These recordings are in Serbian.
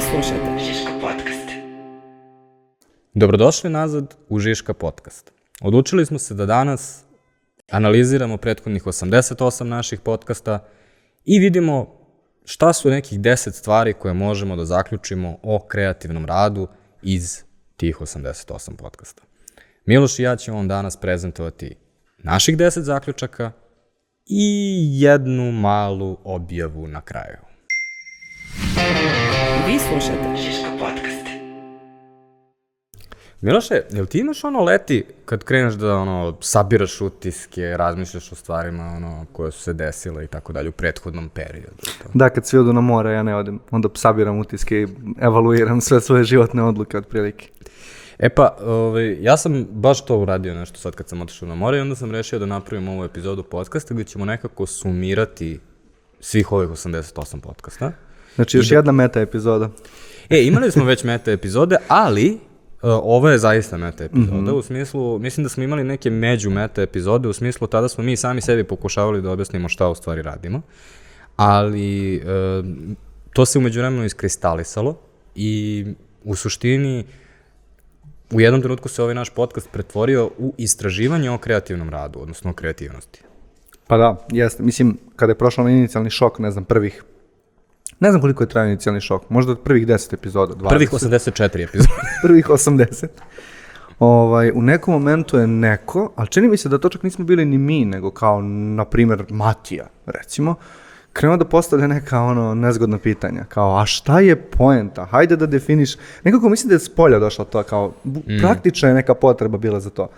Vi slušate Žiško podcast. Dobrodošli nazad u Žiška podcast. Odlučili smo se da danas analiziramo prethodnih 88 naših podcasta i vidimo šta su nekih 10 stvari koje možemo da zaključimo o kreativnom radu iz tih 88 podcasta. Miloš i ja ćemo vam danas prezentovati naših 10 zaključaka i jednu malu objavu na kraju. Vi slušate Žiško podcast. Miloše, jel ti imaš ono leti kad kreneš da ono sabiraš utiske, razmišljaš o stvarima ono koje su se desile i tako dalje u prethodnom periodu? Da, kad svi odu na more, ja ne odem. Onda sabiram utiske i evaluiram sve svoje životne odluke otprilike. E pa, ovaj, ja sam baš to uradio nešto sad kad sam otišao na more i onda sam rešio da napravim ovu epizodu podcasta gde ćemo nekako sumirati svih ovih 88 podcasta. Znači, još jedna meta epizoda. E, imali smo već meta epizode, ali Uh, ovo je zaista meta epizoda, mm -hmm. u smislu, mislim da smo imali neke među meta epizode, u smislu tada smo mi sami sebi pokušavali da objasnimo šta u stvari radimo, ali uh, to se umeđu vremenu iskristalisalo i u suštini u jednom trenutku se ovaj naš podcast pretvorio u istraživanje o kreativnom radu, odnosno o kreativnosti. Pa da, jeste. Mislim, kada je prošao inicijalni šok, ne znam, prvih Ne znam koliko je trajao inicijalni šok, možda od prvih 10 epizoda, 20. Prvih 84 epizode. prvih 80. Ovaj, u nekom momentu je neko, ali čini mi se da to čak nismo bili ni mi, nego kao, na primer, Matija, recimo, krenuo da postavlja neka ono nezgodna pitanja, kao a šta je poenta, hajde da definiš, nekako mislim da je s polja došla to, kao mm. praktična je neka potreba bila za to.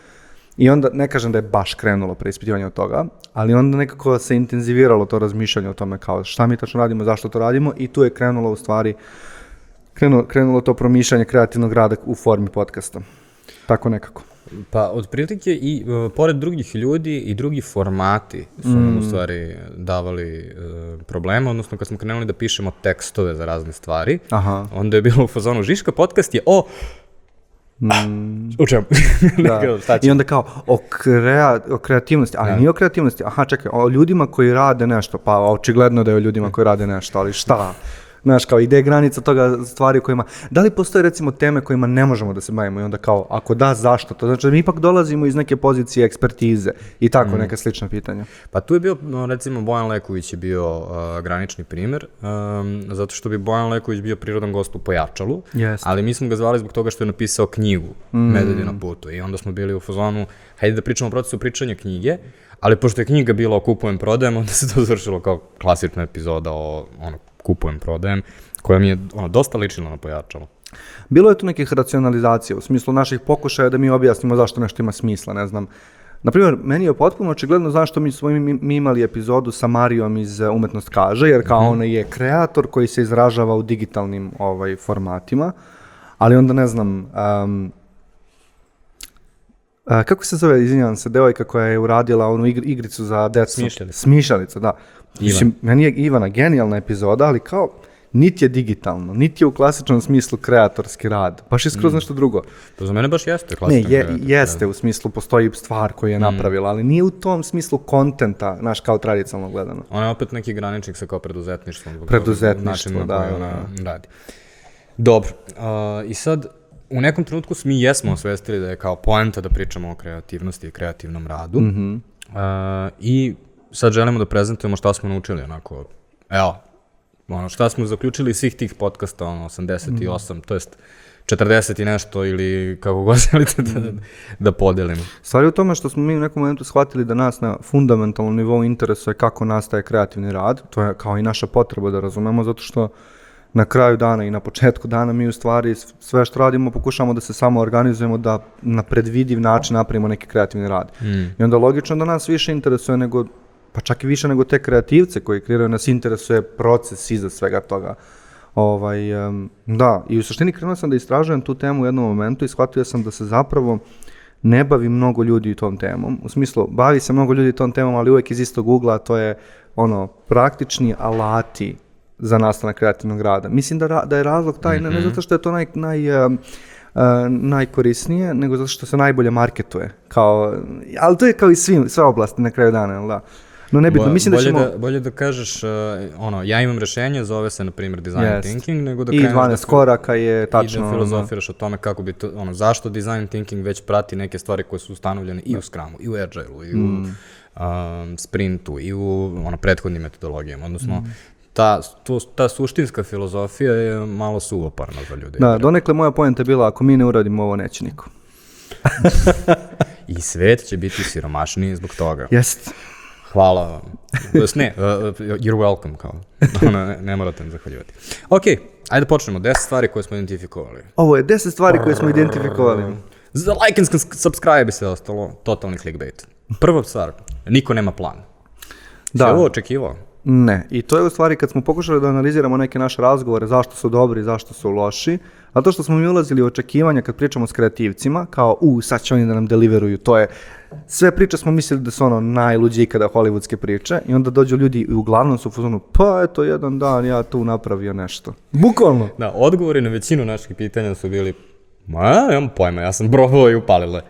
I onda, ne kažem da je baš krenulo preispitivanje od toga, ali onda nekako se intenziviralo to razmišljanje o tome kao šta mi tačno radimo, zašto to radimo i tu je krenulo u stvari, krenulo, krenulo to promišljanje kreativnog rada u formi podcasta. Tako nekako. Pa, otprilike i uh, pored drugih ljudi i drugi formati su nam u stvari davali uh, problema, odnosno kad smo krenuli da pišemo tekstove za razne stvari, Aha. onda je bilo u fazonu Žiška podcast je o Mm. U čemu? da. I onda kao o, krea, o kreativnosti, ali ja. nije o kreativnosti, aha čekaj, o ljudima koji rade nešto, pa očigledno da je o ljudima koji rade nešto, ali šta? Znaš, kao ide granica toga stvari kojima, da li postoje recimo teme kojima ne možemo da se bavimo i onda kao, ako da, zašto to? Znači da mi ipak dolazimo iz neke pozicije ekspertize i tako, mm. neka slična pitanja. Pa tu je bio, recimo, Bojan Leković je bio uh, granični primer, um, zato što bi Bojan Leković bio prirodan gost u Pojačalu, yes. ali mi smo ga zvali zbog toga što je napisao knjigu mm. Medvedi na putu i onda smo bili u fazonu, hajde da pričamo o procesu pričanja knjige, ali pošto je knjiga bila o kupujem, prodajem, onda se to završilo kao klasična epizoda o ono, kupujem, prodajem, koja mi je ono, dosta ličila na pojačalo. Bilo je tu nekih racionalizacija, u smislu naših pokušaja da mi objasnimo zašto nešto ima smisla, ne znam. Naprimjer, meni je potpuno očigledno zašto mi smo mi, imali epizodu sa Marijom iz uh, Umetnost kaže, jer kao mm -hmm. ona je kreator koji se izražava u digitalnim ovaj formatima, ali onda ne znam, um, a, kako se zove, izvinjavam se, devojka koja je uradila onu igr, igricu za decu? Smišljalica. Smišljalica, da. Ivan. Mislim, meni je Ivana genijalna epizoda, ali kao, niti je digitalno, niti je u klasičnom smislu kreatorski rad, baš je skroz mm. nešto drugo. To za mene baš jeste Ne, klasičan je, kreator, jeste, u smislu postoji stvar koju je napravila, ali nije u tom smislu kontenta, naš kao tradicionalno gledano. Ona je opet neki graničnik sa kao preduzetništvom. Preduzetništvo, na da, koji da, ona radi. Dobro, uh, i sad u nekom trenutku mi jesmo osvestili da je kao poenta da pričamo o kreativnosti i kreativnom radu. Mm -hmm. uh, I sad želimo da prezentujemo šta smo naučili, onako, evo, ono, šta smo zaključili iz svih tih podcasta, ono, 88, mm. to jest 40 i nešto ili kako god želite da, da podelimo. Stvar je u tome što smo mi u nekom momentu shvatili da nas na fundamentalnom nivou interesuje kako nastaje kreativni rad, to je kao i naša potreba da razumemo, zato što na kraju dana i na početku dana mi u stvari sve što radimo pokušamo da se samo organizujemo da na predvidiv način napravimo neki kreativni rad. Mm. I onda logično da nas više interesuje nego pa čak i više nego te kreativce koji kreiraju, nas interesuje proces iza svega toga. Ovaj, um, da, i u suštini krenuo sam da istražujem tu temu u jednom momentu i shvatio sam da se zapravo ne bavi mnogo ljudi tom temom. U smislu, bavi se mnogo ljudi tom temom, ali uvek iz istog ugla, to je ono, praktični alati za nastanak kreativnog rada. Mislim da, da je razlog taj, mm -hmm. ne, ne Mhm. zato što je to naj, naj, uh, uh, najkorisnije, nego zato što se najbolje marketuje. Kao, ali to je kao i svim, sve oblasti na kraju dana, jel da? No nebitno, Bo- mislim da ćemo... Da, bolje da kažeš, uh, ono, ja imam rešenje, zove se, na primjer, design Jest. thinking, nego da I kreneš 12 da, koraka je i tačno... da ono, filozofiraš o tome kako bi to, ono, zašto design thinking već prati neke stvari koje su ustanovljene i u Scrumu, i u Agile-u, i u Mm. um, Sprintu, i u ono, prethodnim metodologijama, odnosno Mm. ta, to, ta suštinska filozofija je malo suvoparna za ljude. Da, donekle moja poenta je bila, ako mi ne uradimo ovo, neće niko. I svet će biti siromašniji zbog toga. Jest. Hvala vam. Tj. ne, uh, uh, you're welcome, kao. Ono, ne, ne morate mi zahvaljivati. Ok, ajde počnemo. 10 stvari koje smo identifikovali. Ovo je 10 stvari koje smo identifikovali. Za like and subscribe i sve ostalo, totalni clickbait. Prva stvar, niko nema plan. Da. Da. Sve ovo očekivao? Ne, i to je u stvari kad smo pokušali da analiziramo neke naše razgovore, zašto su dobri, zašto su loši, a to što smo mi ulazili u očekivanja kad pričamo s kreativcima, kao, u, sad će oni da nam deliveruju, to je, sve priče smo mislili da su ono najluđi ikada hollywoodske priče i onda dođu ljudi i uglavnom su u fazonu, pa eto, jedan dan ja tu napravio nešto. Bukvalno. Da, odgovori na većinu naših pitanja su bili Ma, nemam pojma, ja sam probao i upalile.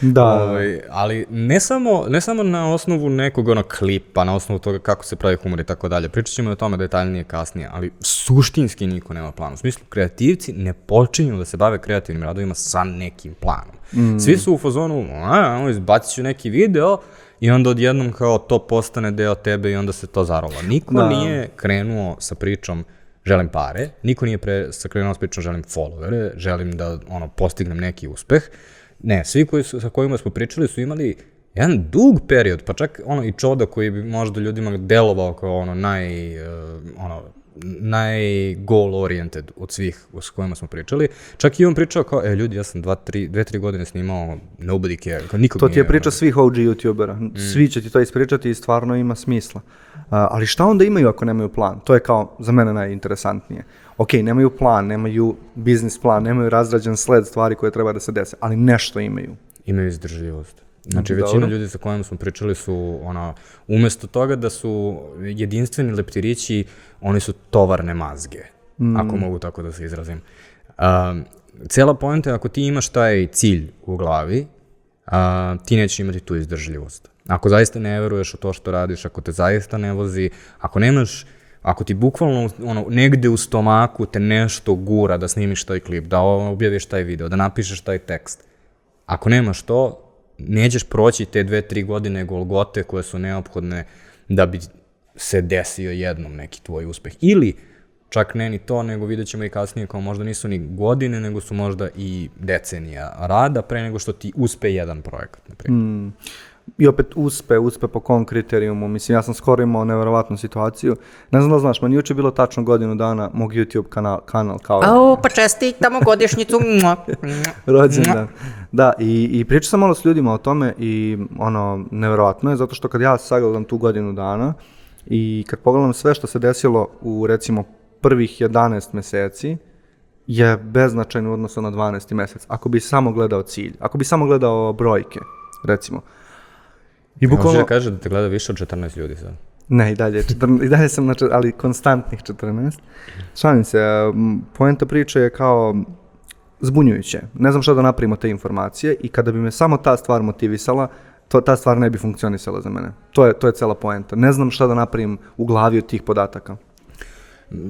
Da. Ovaj, ali ne samo, ne samo na osnovu nekog ono klipa, na osnovu toga kako se pravi humor i tako dalje. Pričat ćemo o tome detaljnije kasnije, ali suštinski niko nema plan. U smislu, kreativci ne počinju da se bave kreativnim radovima sa nekim planom. Mm. Svi su u fazonu, a, ono, izbacit ću neki video i onda odjednom kao to postane deo tebe i onda se to zarola. Niko Da. nije krenuo sa pričom želim pare, niko nije pre, sa krenuo sa pričom želim followere, želim da ono, postignem neki uspeh. Ne, svi koji su, sa kojima smo pričali su imali jedan dug period, pa čak ono i Čoda koji bi možda ljudima delovao kao ono naj, uh, ono, naj-goal oriented od svih s kojima smo pričali. Čak i on pričao kao, e ljudi, ja sam dva, tri, dve, tri godine snimao, nobody care, kao nikog To ti je priča ono, svih OG youtubera. Svi će ti to ispričati i stvarno ima smisla. A, ali šta onda imaju ako nemaju plan? To je kao za mene najinteresantnije. Ok, nemaju plan, nemaju biznis plan, nemaju razrađen sled stvari koje treba da se dese, ali nešto imaju. imaju izdržljivost. Znači, Dobro. većina ljudi sa kojima smo pričali su, ona, umesto toga da su jedinstveni leptirići, oni su tovarne mazge, mm. ako mogu tako da se izrazim. Um, cela poenta je ako ti imaš taj cilj u glavi, a, ti nećeš imati tu izdržljivost. Ako zaista ne veruješ u to što radiš, ako te zaista ne vozi, ako nemaš Ako ti bukvalno ono, negde u stomaku te nešto gura da snimiš taj klip, da objaviš taj video, da napišeš taj tekst, ako nemaš to, nećeš proći te dve, tri godine golgote koje su neophodne da bi se desio jednom neki tvoj uspeh. Ili čak ne ni to, nego vidjet ćemo i kasnije kao možda nisu ni godine, nego su možda i decenija rada pre nego što ti uspe jedan projekat, na primjer. Mm. I opet uspe, uspe po kom kriterijumu. Mislim, ja sam skoro imao neverovatnu situaciju. Ne znam da znaš, meni juče bilo tačno godinu dana mog YouTube kanal, kanal kao Au, pa čestitamo godišnjicu. Rođendan. Da, i, i pričao sam malo s ljudima o tome i ono, neverovatno je, zato što kad ja sagledam tu godinu dana i kad pogledam sve što se desilo u recimo prvih 11 meseci, je beznačajno u odnosu na 12. mesec. Ako bi samo gledao cilj, ako bi samo gledao brojke, recimo. I bukvalno... da kaže da te gleda više od 14 ljudi sad. Ne, i dalje, 14, i dalje sam, na, ali konstantnih 14. Šalim se, m, poenta priče je kao zbunjujuće. Ne znam šta da napravimo te informacije i kada bi me samo ta stvar motivisala, to, ta stvar ne bi funkcionisala za mene. To je, to je cela poenta. Ne znam šta da napravim u glavi od tih podataka.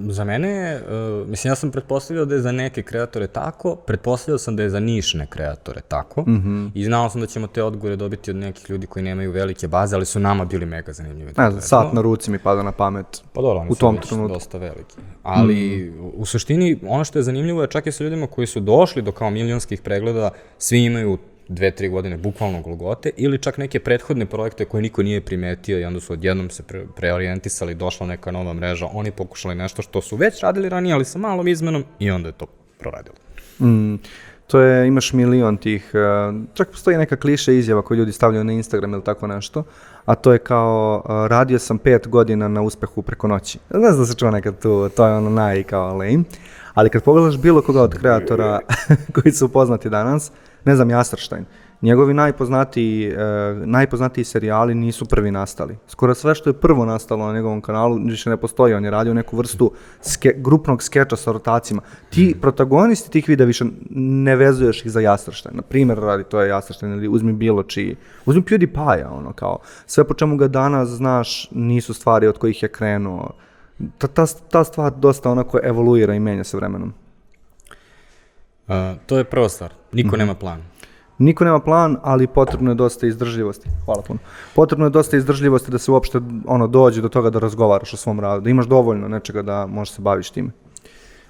Za mene, uh, mislim, ja sam pretpostavljao da je za neke kreatore tako, pretpostavljao sam da je za nišne kreatore tako mm -hmm. i znao sam da ćemo te odgovore dobiti od nekih ljudi koji nemaju velike baze, ali su nama bili mega zanimljivi. Ne znam, sat na ruci mi pada na pamet. Pa dobro, oni u tom trenutku. dosta veliki. Ali mm. u suštini, ono što je zanimljivo je čak i sa ljudima koji su došli do kao milionskih pregleda, svi imaju dve, tri godine bukvalno golgote ili čak neke prethodne projekte koje niko nije primetio i onda su odjednom se pre, preorijentisali, došla neka nova mreža, oni pokušali nešto što su već radili ranije, ali sa malom izmenom i onda je to proradilo. Mm, to je, imaš milion tih, uh, čak postoji neka kliše izjava koju ljudi stavljaju na Instagram ili tako nešto, a to je kao, uh, radio sam pet godina na uspehu preko noći. Ne znam da se čuva nekad tu, to je ono naj kao lame, ali kad pogledaš bilo koga od kreatora koji su poznati danas, ne znam, Jasrštajn, Njegovi najpoznatiji, e, najpoznatiji serijali nisu prvi nastali. Skoro sve što je prvo nastalo na njegovom kanalu više ne postoji. On je radio neku vrstu ske, grupnog skeča sa rotacijama. Ti protagonisti tih videa više ne vezuješ ih za Jastrštajn. Na primjer, radi to je Jastrštajn ili uzmi bilo čiji. Uzmi PewDiePie, ono kao. Sve po čemu ga danas znaš nisu stvari od kojih je krenuo. Ta, ta, ta stvar dosta onako evoluira i menja se vremenom. Uh, to je prva stvar. Niko Mhm. nema plan. Niko nema plan, ali potrebno je dosta izdržljivosti. Hvala puno. Potrebno je dosta izdržljivosti da se uopšte ono dođe do toga da razgovaraš o svom radu, da imaš dovoljno nečega da možeš se baviš time.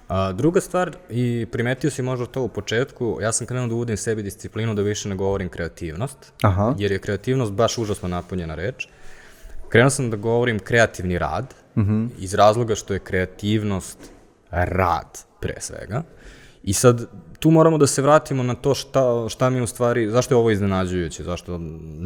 A, druga stvar, i primetio si možda to u početku, ja sam krenuo da uvodim sebi disciplinu da više ne govorim kreativnost, Aha. jer je kreativnost baš užasno napunjena reč. Krenuo sam da govorim kreativni rad, iz razloga što je kreativnost rad, pre svega. I sad, tu moramo da se vratimo na to šta, šta mi u stvari, zašto je ovo iznenađujuće, zašto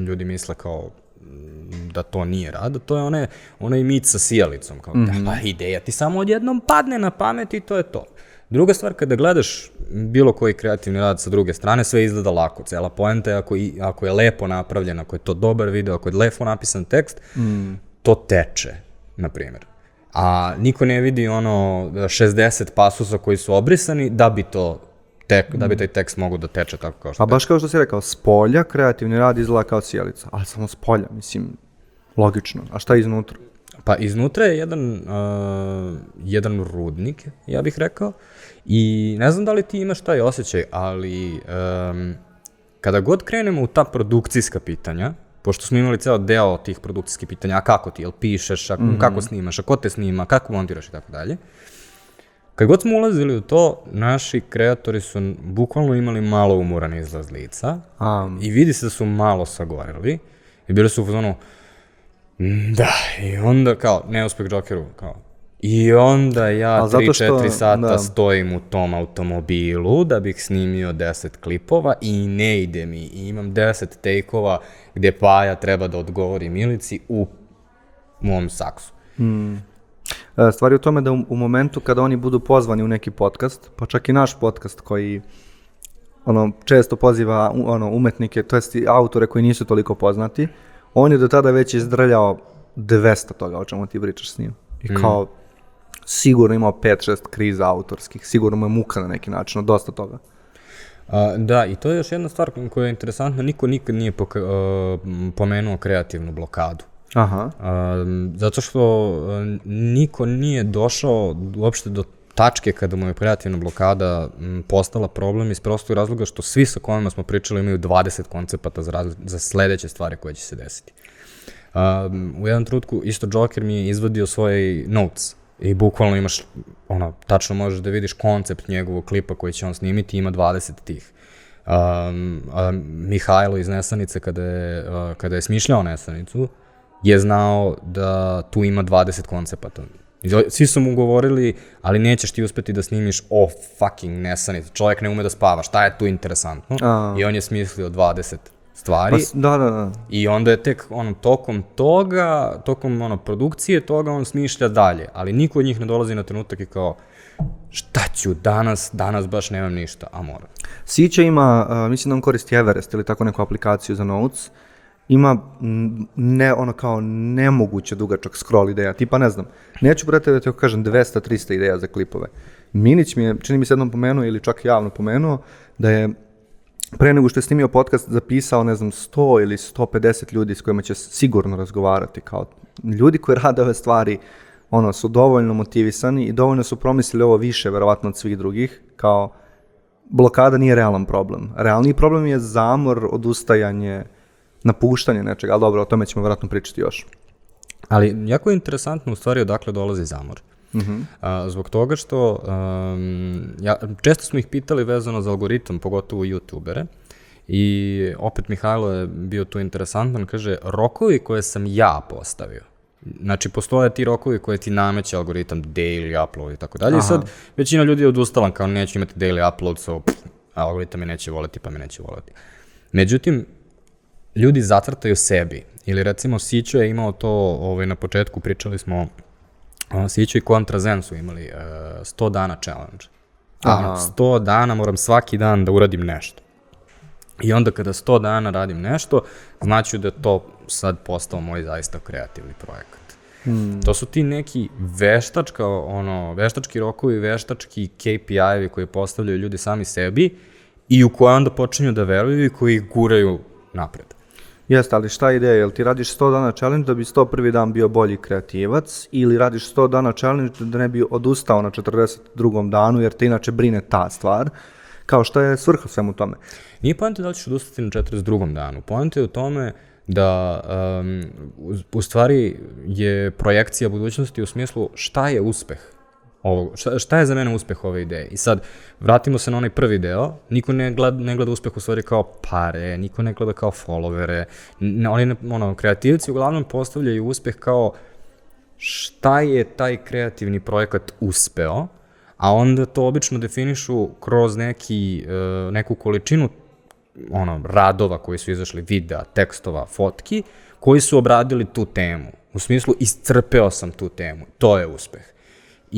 ljudi misle kao mm, da to nije rad, to je one, onaj mit sa sijalicom, kao mm -hmm. da, ideja ti samo odjednom padne na pamet i to je to. Druga stvar, kada gledaš bilo koji kreativni rad sa druge strane, sve izgleda lako. Cela poenta je ako, i, ako je lepo napravljen, ako je to dobar video, ako je lepo napisan tekst, mm. to teče, na primjer. A niko ne vidi ono 60 pasusa koji su obrisani da bi to tek, da bi taj tekst mogao da teče tako kao što A baš kao što si rekao, s polja kreativni rad izgleda kao sjelica, ali samo s polja, mislim, logično. A šta je iznutra? Pa iznutra je jedan, uh, jedan rudnik, ja bih rekao, i ne znam da li ti imaš taj osjećaj, ali um, kada god krenemo u ta produkcijska pitanja, pošto smo imali ceo deo tih produkcijskih pitanja, a kako ti, jel pišeš, a, mm -hmm. kako snimaš, a ko te snima, kako montiraš i tako dalje, Kad god smo ulazili u to, naši kreatori su bukvalno imali malo umoran izlaz lica A, i vidi se da su malo sagoreli i bili su u fazonu "Mm, da, i onda kao, neuspeh Jokeru, kao, i onda ja A zato 3-4 što- sata da. stojim u tom automobilu da bih snimio 10 klipova i ne ide mi. I imam 10 tejkova gde Paja treba da odgovori Milici u mom saksu. E, Stvar je u tome da u, u momentu kada oni budu pozvani u neki podcast, pa čak i naš podcast koji ono, često poziva ono, umetnike, to jest autore koji nisu toliko poznati, on je do tada već izdrljao 200 toga o čemu ti pričaš s njim. I kao, sigurno imao 5-6 kriza autorskih, sigurno mu je muka na neki način, dosta toga. A, da, i to je još jedna stvar koja je interesantna, niko nikad nije poka, uh, pomenuo kreativnu blokadu. Aha. Um, zato što um, niko nije došao uopšte do tačke kada mu je kreativna blokada postala problem iz prostog razloga što svi sa kojima smo pričali imaju 20 koncepata za, razli- za sledeće stvari koje će se desiti. Um, u jednom trutku isto Joker mi je izvadio svoj notes i bukvalno imaš, ono, tačno možeš da vidiš koncept njegovog klipa koji će on snimiti, ima 20 tih. Um, a Mihajlo iz Nesanice, kada je, uh, kada je smišljao Nesanicu, je znao da tu ima 20 koncepata. Svi su mu govorili, ali nećeš ti uspeti da snimiš o fucking Nesanicu. Čovjek ne ume da spava, šta je tu interesantno? A. I on je smislio 20 stvari. Pa, da, da, da. I onda je tek ono, tokom toga, tokom ono, produkcije toga on smišlja dalje, ali niko od njih ne dolazi na trenutak i kao šta ću danas, danas baš nemam ništa, a moram. Sića ima, uh, mislim da on koristi Everest ili tako neku aplikaciju za notes, ima ne, ono kao nemoguće dugačak scroll ideja, tipa ne znam, neću brate da ti kažem 200-300 ideja za klipove. Minić mi je, čini mi se jednom pomenuo ili čak javno pomenuo, da je pre nego što je snimio podcast zapisao, ne znam, 100 ili 150 ljudi s kojima će sigurno razgovarati, kao ljudi koji rade ove stvari, ono, su dovoljno motivisani i dovoljno su promislili ovo više, verovatno od svih drugih, kao blokada nije realan problem. Realni problem je zamor, odustajanje, napuštanje nečega, ali dobro, o tome ćemo verovatno pričati još. Ali jako je interesantno u stvari odakle dolazi zamor. Mm -hmm. A, zbog toga što um, ja, često smo ih pitali vezano za algoritam, pogotovo youtubere, i opet Mihajlo je bio tu interesantan, kaže, rokovi koje sam ja postavio, Znači, postoje ti rokovi koje ti nameće algoritam, daily upload i tako dalje. I sad, većina ljudi je odustala, kao neću imati daily upload, so pff, algoritam me neće voleti, pa me neće voleti. Međutim, ljudi zacrtaju sebi. Ili recimo Sićo je imao to, ovaj, na početku pričali smo, a, Sićo i Contra Zen su imali uh, 100 dana challenge. Aha. 100 dana moram svaki dan da uradim nešto. I onda kada 100 dana radim nešto, znači da to sad postao moj zaista kreativni projekat. Hmm. To su ti neki veštačka, ono, veštački rokovi, veštački KPI-evi koje postavljaju ljudi sami sebi i u koje onda počinju da veruju i koji ih guraju napred. Jeste, ali šta je ideja? Jel ti radiš 100 dana challenge da bi 101. dan bio bolji kreativac ili radiš 100 dana challenge da ne bi odustao na 42. danu jer te inače brine ta stvar? Kao što je svrha svemu tome? Nije pojenta da li ćeš odustati na 42. danu. Pojenta je u tome da um, u stvari je projekcija budućnosti u smislu šta je uspeh ovog, šta, šta je za mene uspeh ove ideje? I sad, vratimo se na onaj prvi deo, niko ne gleda, ne gleda uspeh u stvari kao pare, niko ne gleda kao followere, ne, oni, ono, kreativci uglavnom postavljaju uspeh kao šta je taj kreativni projekat uspeo, a onda to obično definišu kroz neki, uh, neku količinu ono, radova koji su izašli, videa, tekstova, fotki, koji su obradili tu temu. U smislu, iscrpeo sam tu temu. To je uspeh.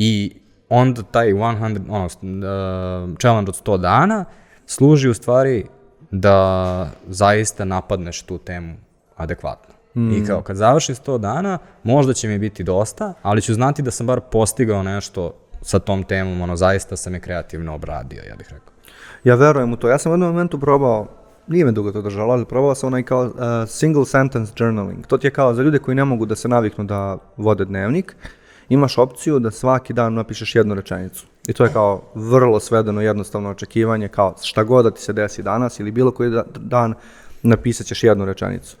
I onda taj 100, ono, uh, challenge od 100 dana služi u stvari da zaista napadneš tu temu adekvatno. Mm. I kao kad završi 100 dana, možda će mi biti dosta, ali ću znati da sam bar postigao nešto sa tom temom, ono, zaista sam je kreativno obradio, ja bih rekao. Ja verujem u to. Ja sam u jednom momentu probao, nije me dugo to držalo, ali probao sam onaj kao uh, single sentence journaling. To ti je kao za ljude koji ne mogu da se naviknu da vode dnevnik, imaš opciju da svaki dan napišeš jednu rečenicu. I to je kao vrlo svedeno jednostavno očekivanje, kao šta god da ti se desi danas ili bilo koji da, dan, napisat ćeš jednu rečenicu.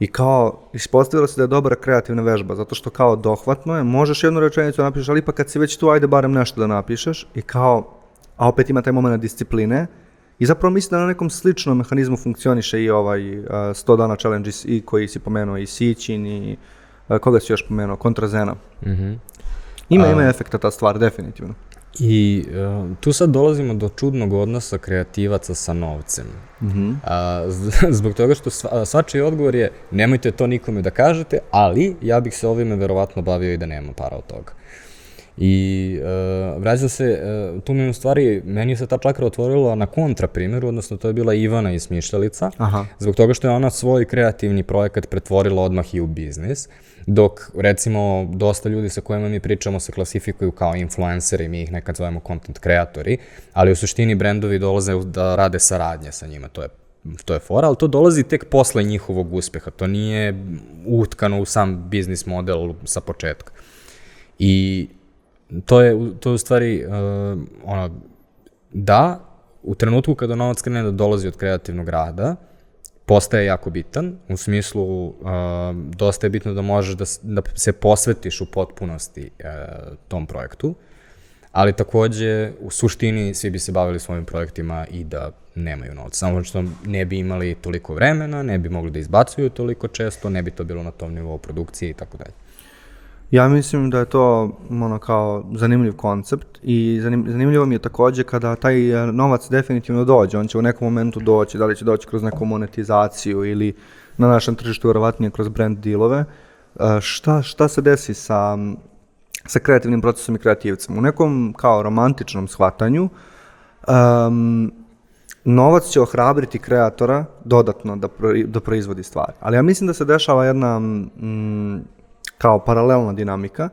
I kao, ispostavilo se da je dobra kreativna vežba, zato što kao dohvatno je, možeš jednu rečenicu da napišeš, ali ipak kad si već tu, ajde barem nešto da napišeš i kao, a opet ima taj moment discipline i zapravo mislim da na nekom sličnom mehanizmu funkcioniše i ovaj uh, 100 dana challenge i koji si pomenuo i Sićin i koga si još pomenuo, Kontrazena. Mm -hmm. Ima, ima efekta ta stvar, definitivno. I uh, tu sad dolazimo do čudnog odnosa kreativaca sa novcem. Mm -hmm. uh, zbog toga što sva, svačiji odgovor je nemojte to nikome da kažete, ali ja bih se ovime verovatno bavio i da nema para od toga. I uh, vraća se, uh, tu mi u stvari, meni se ta čakra otvorila na kontra primjeru, odnosno to je bila Ivana iz Smišljalica, Aha. zbog toga što je ona svoj kreativni projekat pretvorila odmah i u biznis, dok recimo dosta ljudi sa kojima mi pričamo se klasifikuju kao influenceri, mi ih nekad zovemo content kreatori, ali u suštini brendovi dolaze da rade saradnje sa njima, to je to je fora, ali to dolazi tek posle njihovog uspeha, to nije utkano u sam biznis model sa početka. I to je, to je u stvari, uh, ono, da, u trenutku kada novac krene da dolazi od kreativnog rada, postaje jako bitan, u smislu uh, dosta je bitno da možeš da, da se posvetiš u potpunosti uh, tom projektu, ali takođe u suštini svi bi se bavili svojim projektima i da nemaju novac. Samo što ne bi imali toliko vremena, ne bi mogli da izbacuju toliko često, ne bi to bilo na tom nivou produkcije i tako dalje. Ja mislim da je to ono kao zanimljiv koncept i zanim, zanimljivo mi je takođe kada taj e, novac definitivno dođe, on će u nekom momentu doći, da li će doći kroz neku monetizaciju ili na našem tržištu verovatnije kroz brand dealove. E, šta, šta se desi sa, sa kreativnim procesom i kreativcem? U nekom kao romantičnom shvatanju um, novac će ohrabriti kreatora dodatno da, pro, da proizvodi stvari. Ali ja mislim da se dešava jedna mm, kao paralelna dinamika,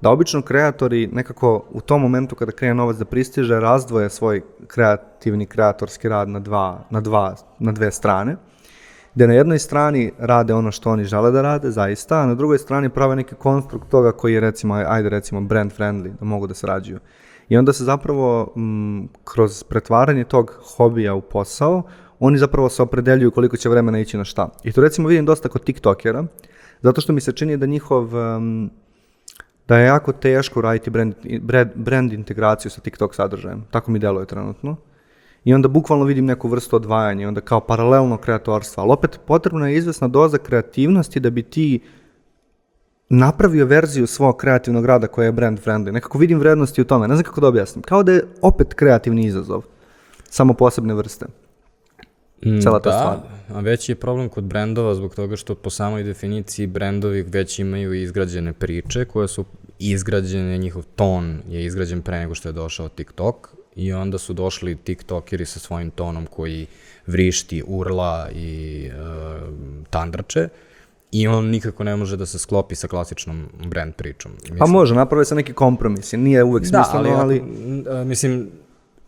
da obično kreatori nekako u tom momentu kada krene novac da pristiže razdvoje svoj kreativni kreatorski rad na, dva, na, dva, na dve strane, gde na jednoj strani rade ono što oni žele da rade, zaista, a na drugoj strani prave neki konstrukt toga koji je recimo, ajde recimo brand friendly, da mogu da sarađuju. I onda se zapravo m, kroz pretvaranje tog hobija u posao, oni zapravo se opredeljuju koliko će vremena ići na šta. I to recimo vidim dosta kod TikTokera, Zato što mi se čini da njihov, um, da je jako teško raditi brand, brand, brand integraciju sa TikTok sadržajem. Tako mi deluje trenutno. I onda bukvalno vidim neku vrstu odvajanja, onda kao paralelno kreatorstva. Ali opet potrebna je izvesna doza kreativnosti da bi ti napravio verziju svog kreativnog rada koja je brand friendly. Nekako vidim vrednosti u tome. Ne znam kako da objasnim. Kao da je opet kreativni izazov. Samo posebne vrste. Mm, Cela ta da, stvar. a veći je problem kod brendova zbog toga što po samoj definiciji brendovi već imaju izgrađene priče koje su izgrađene, njihov ton je izgrađen pre nego što je došao TikTok, i onda su došli tiktokeri sa svojim tonom koji vrišti, urla i e, tandrače i on nikako ne može da se sklopi sa klasičnom brand pričom. Mislim, Pa može, naprave se neki kompromis, nije uvek da, smisleno, ali, ali, ali... a, mislim,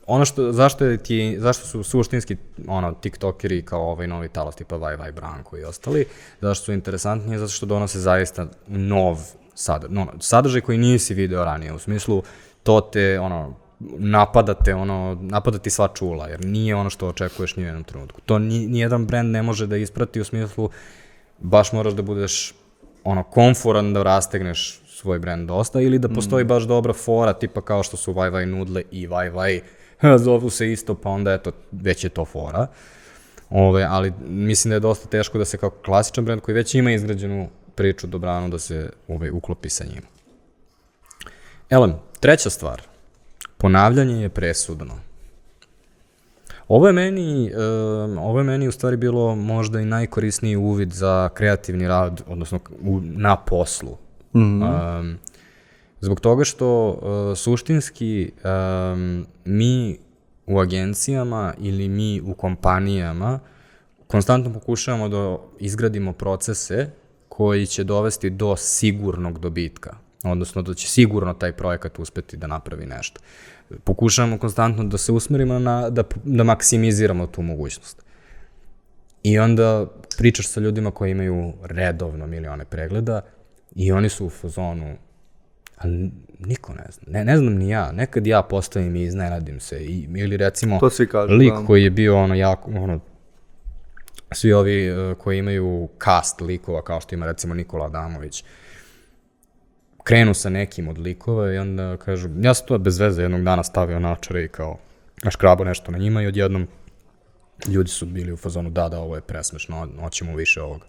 ono što, zašto, je ti, zašto su suštinski ono, tiktokeri kao ovaj novi talas tipa Vaj Vaj Branko i ostali, zašto su interesantniji, zato što donose zaista nov sadržaj, no, sadržaj koji nisi video ranije, u smislu to te, ono, napadate, ono, napadati sva čula, jer nije ono što očekuješ ni u jednom trenutku. To ni, nijedan brand ne može da isprati u smislu baš moraš da budeš ono, komforan da rastegneš svoj brand dosta ili da postoji baš dobra fora, tipa kao što su Vaj Vaj Nudle i Vaj Vaj, zovu se isto, pa onda eto, već je to fora. Ove, ali mislim da je dosta teško da se kao klasičan brand koji već ima izgrađenu priču dobrano da se ove, uklopi sa njim. Elem, treća stvar. Ponavljanje je presudno. Ovo je meni, um, ovo je meni u stvari bilo možda i najkorisniji uvid za kreativni rad, odnosno u, na poslu. Mm -hmm. um, zbog toga što uh, suštinski um, mi u agencijama ili mi u kompanijama konstantno pokušavamo da izgradimo procese koji će dovesti do sigurnog dobitka, odnosno da će sigurno taj projekat uspeti da napravi nešto pokušavamo konstantno da se usmerimo na, da, da maksimiziramo tu mogućnost. I onda pričaš sa ljudima koji imaju redovno milione pregleda i oni su u fazonu, ali niko ne zna. Ne, ne znam ni ja. Nekad ja postavim i iznenadim se. I, ili recimo, To svi kažu, lik da. koji je bio ono jako, ono, svi ovi uh, koji imaju cast likova, kao što ima recimo Nikola Adamović, krenu sa nekim od likova i onda kažu, ja sam to bez veze jednog dana stavio načare i kao naškrabao nešto na njima i odjednom ljudi su bili u fazonu da, da, ovo je presmešno, hoćemo više ovoga.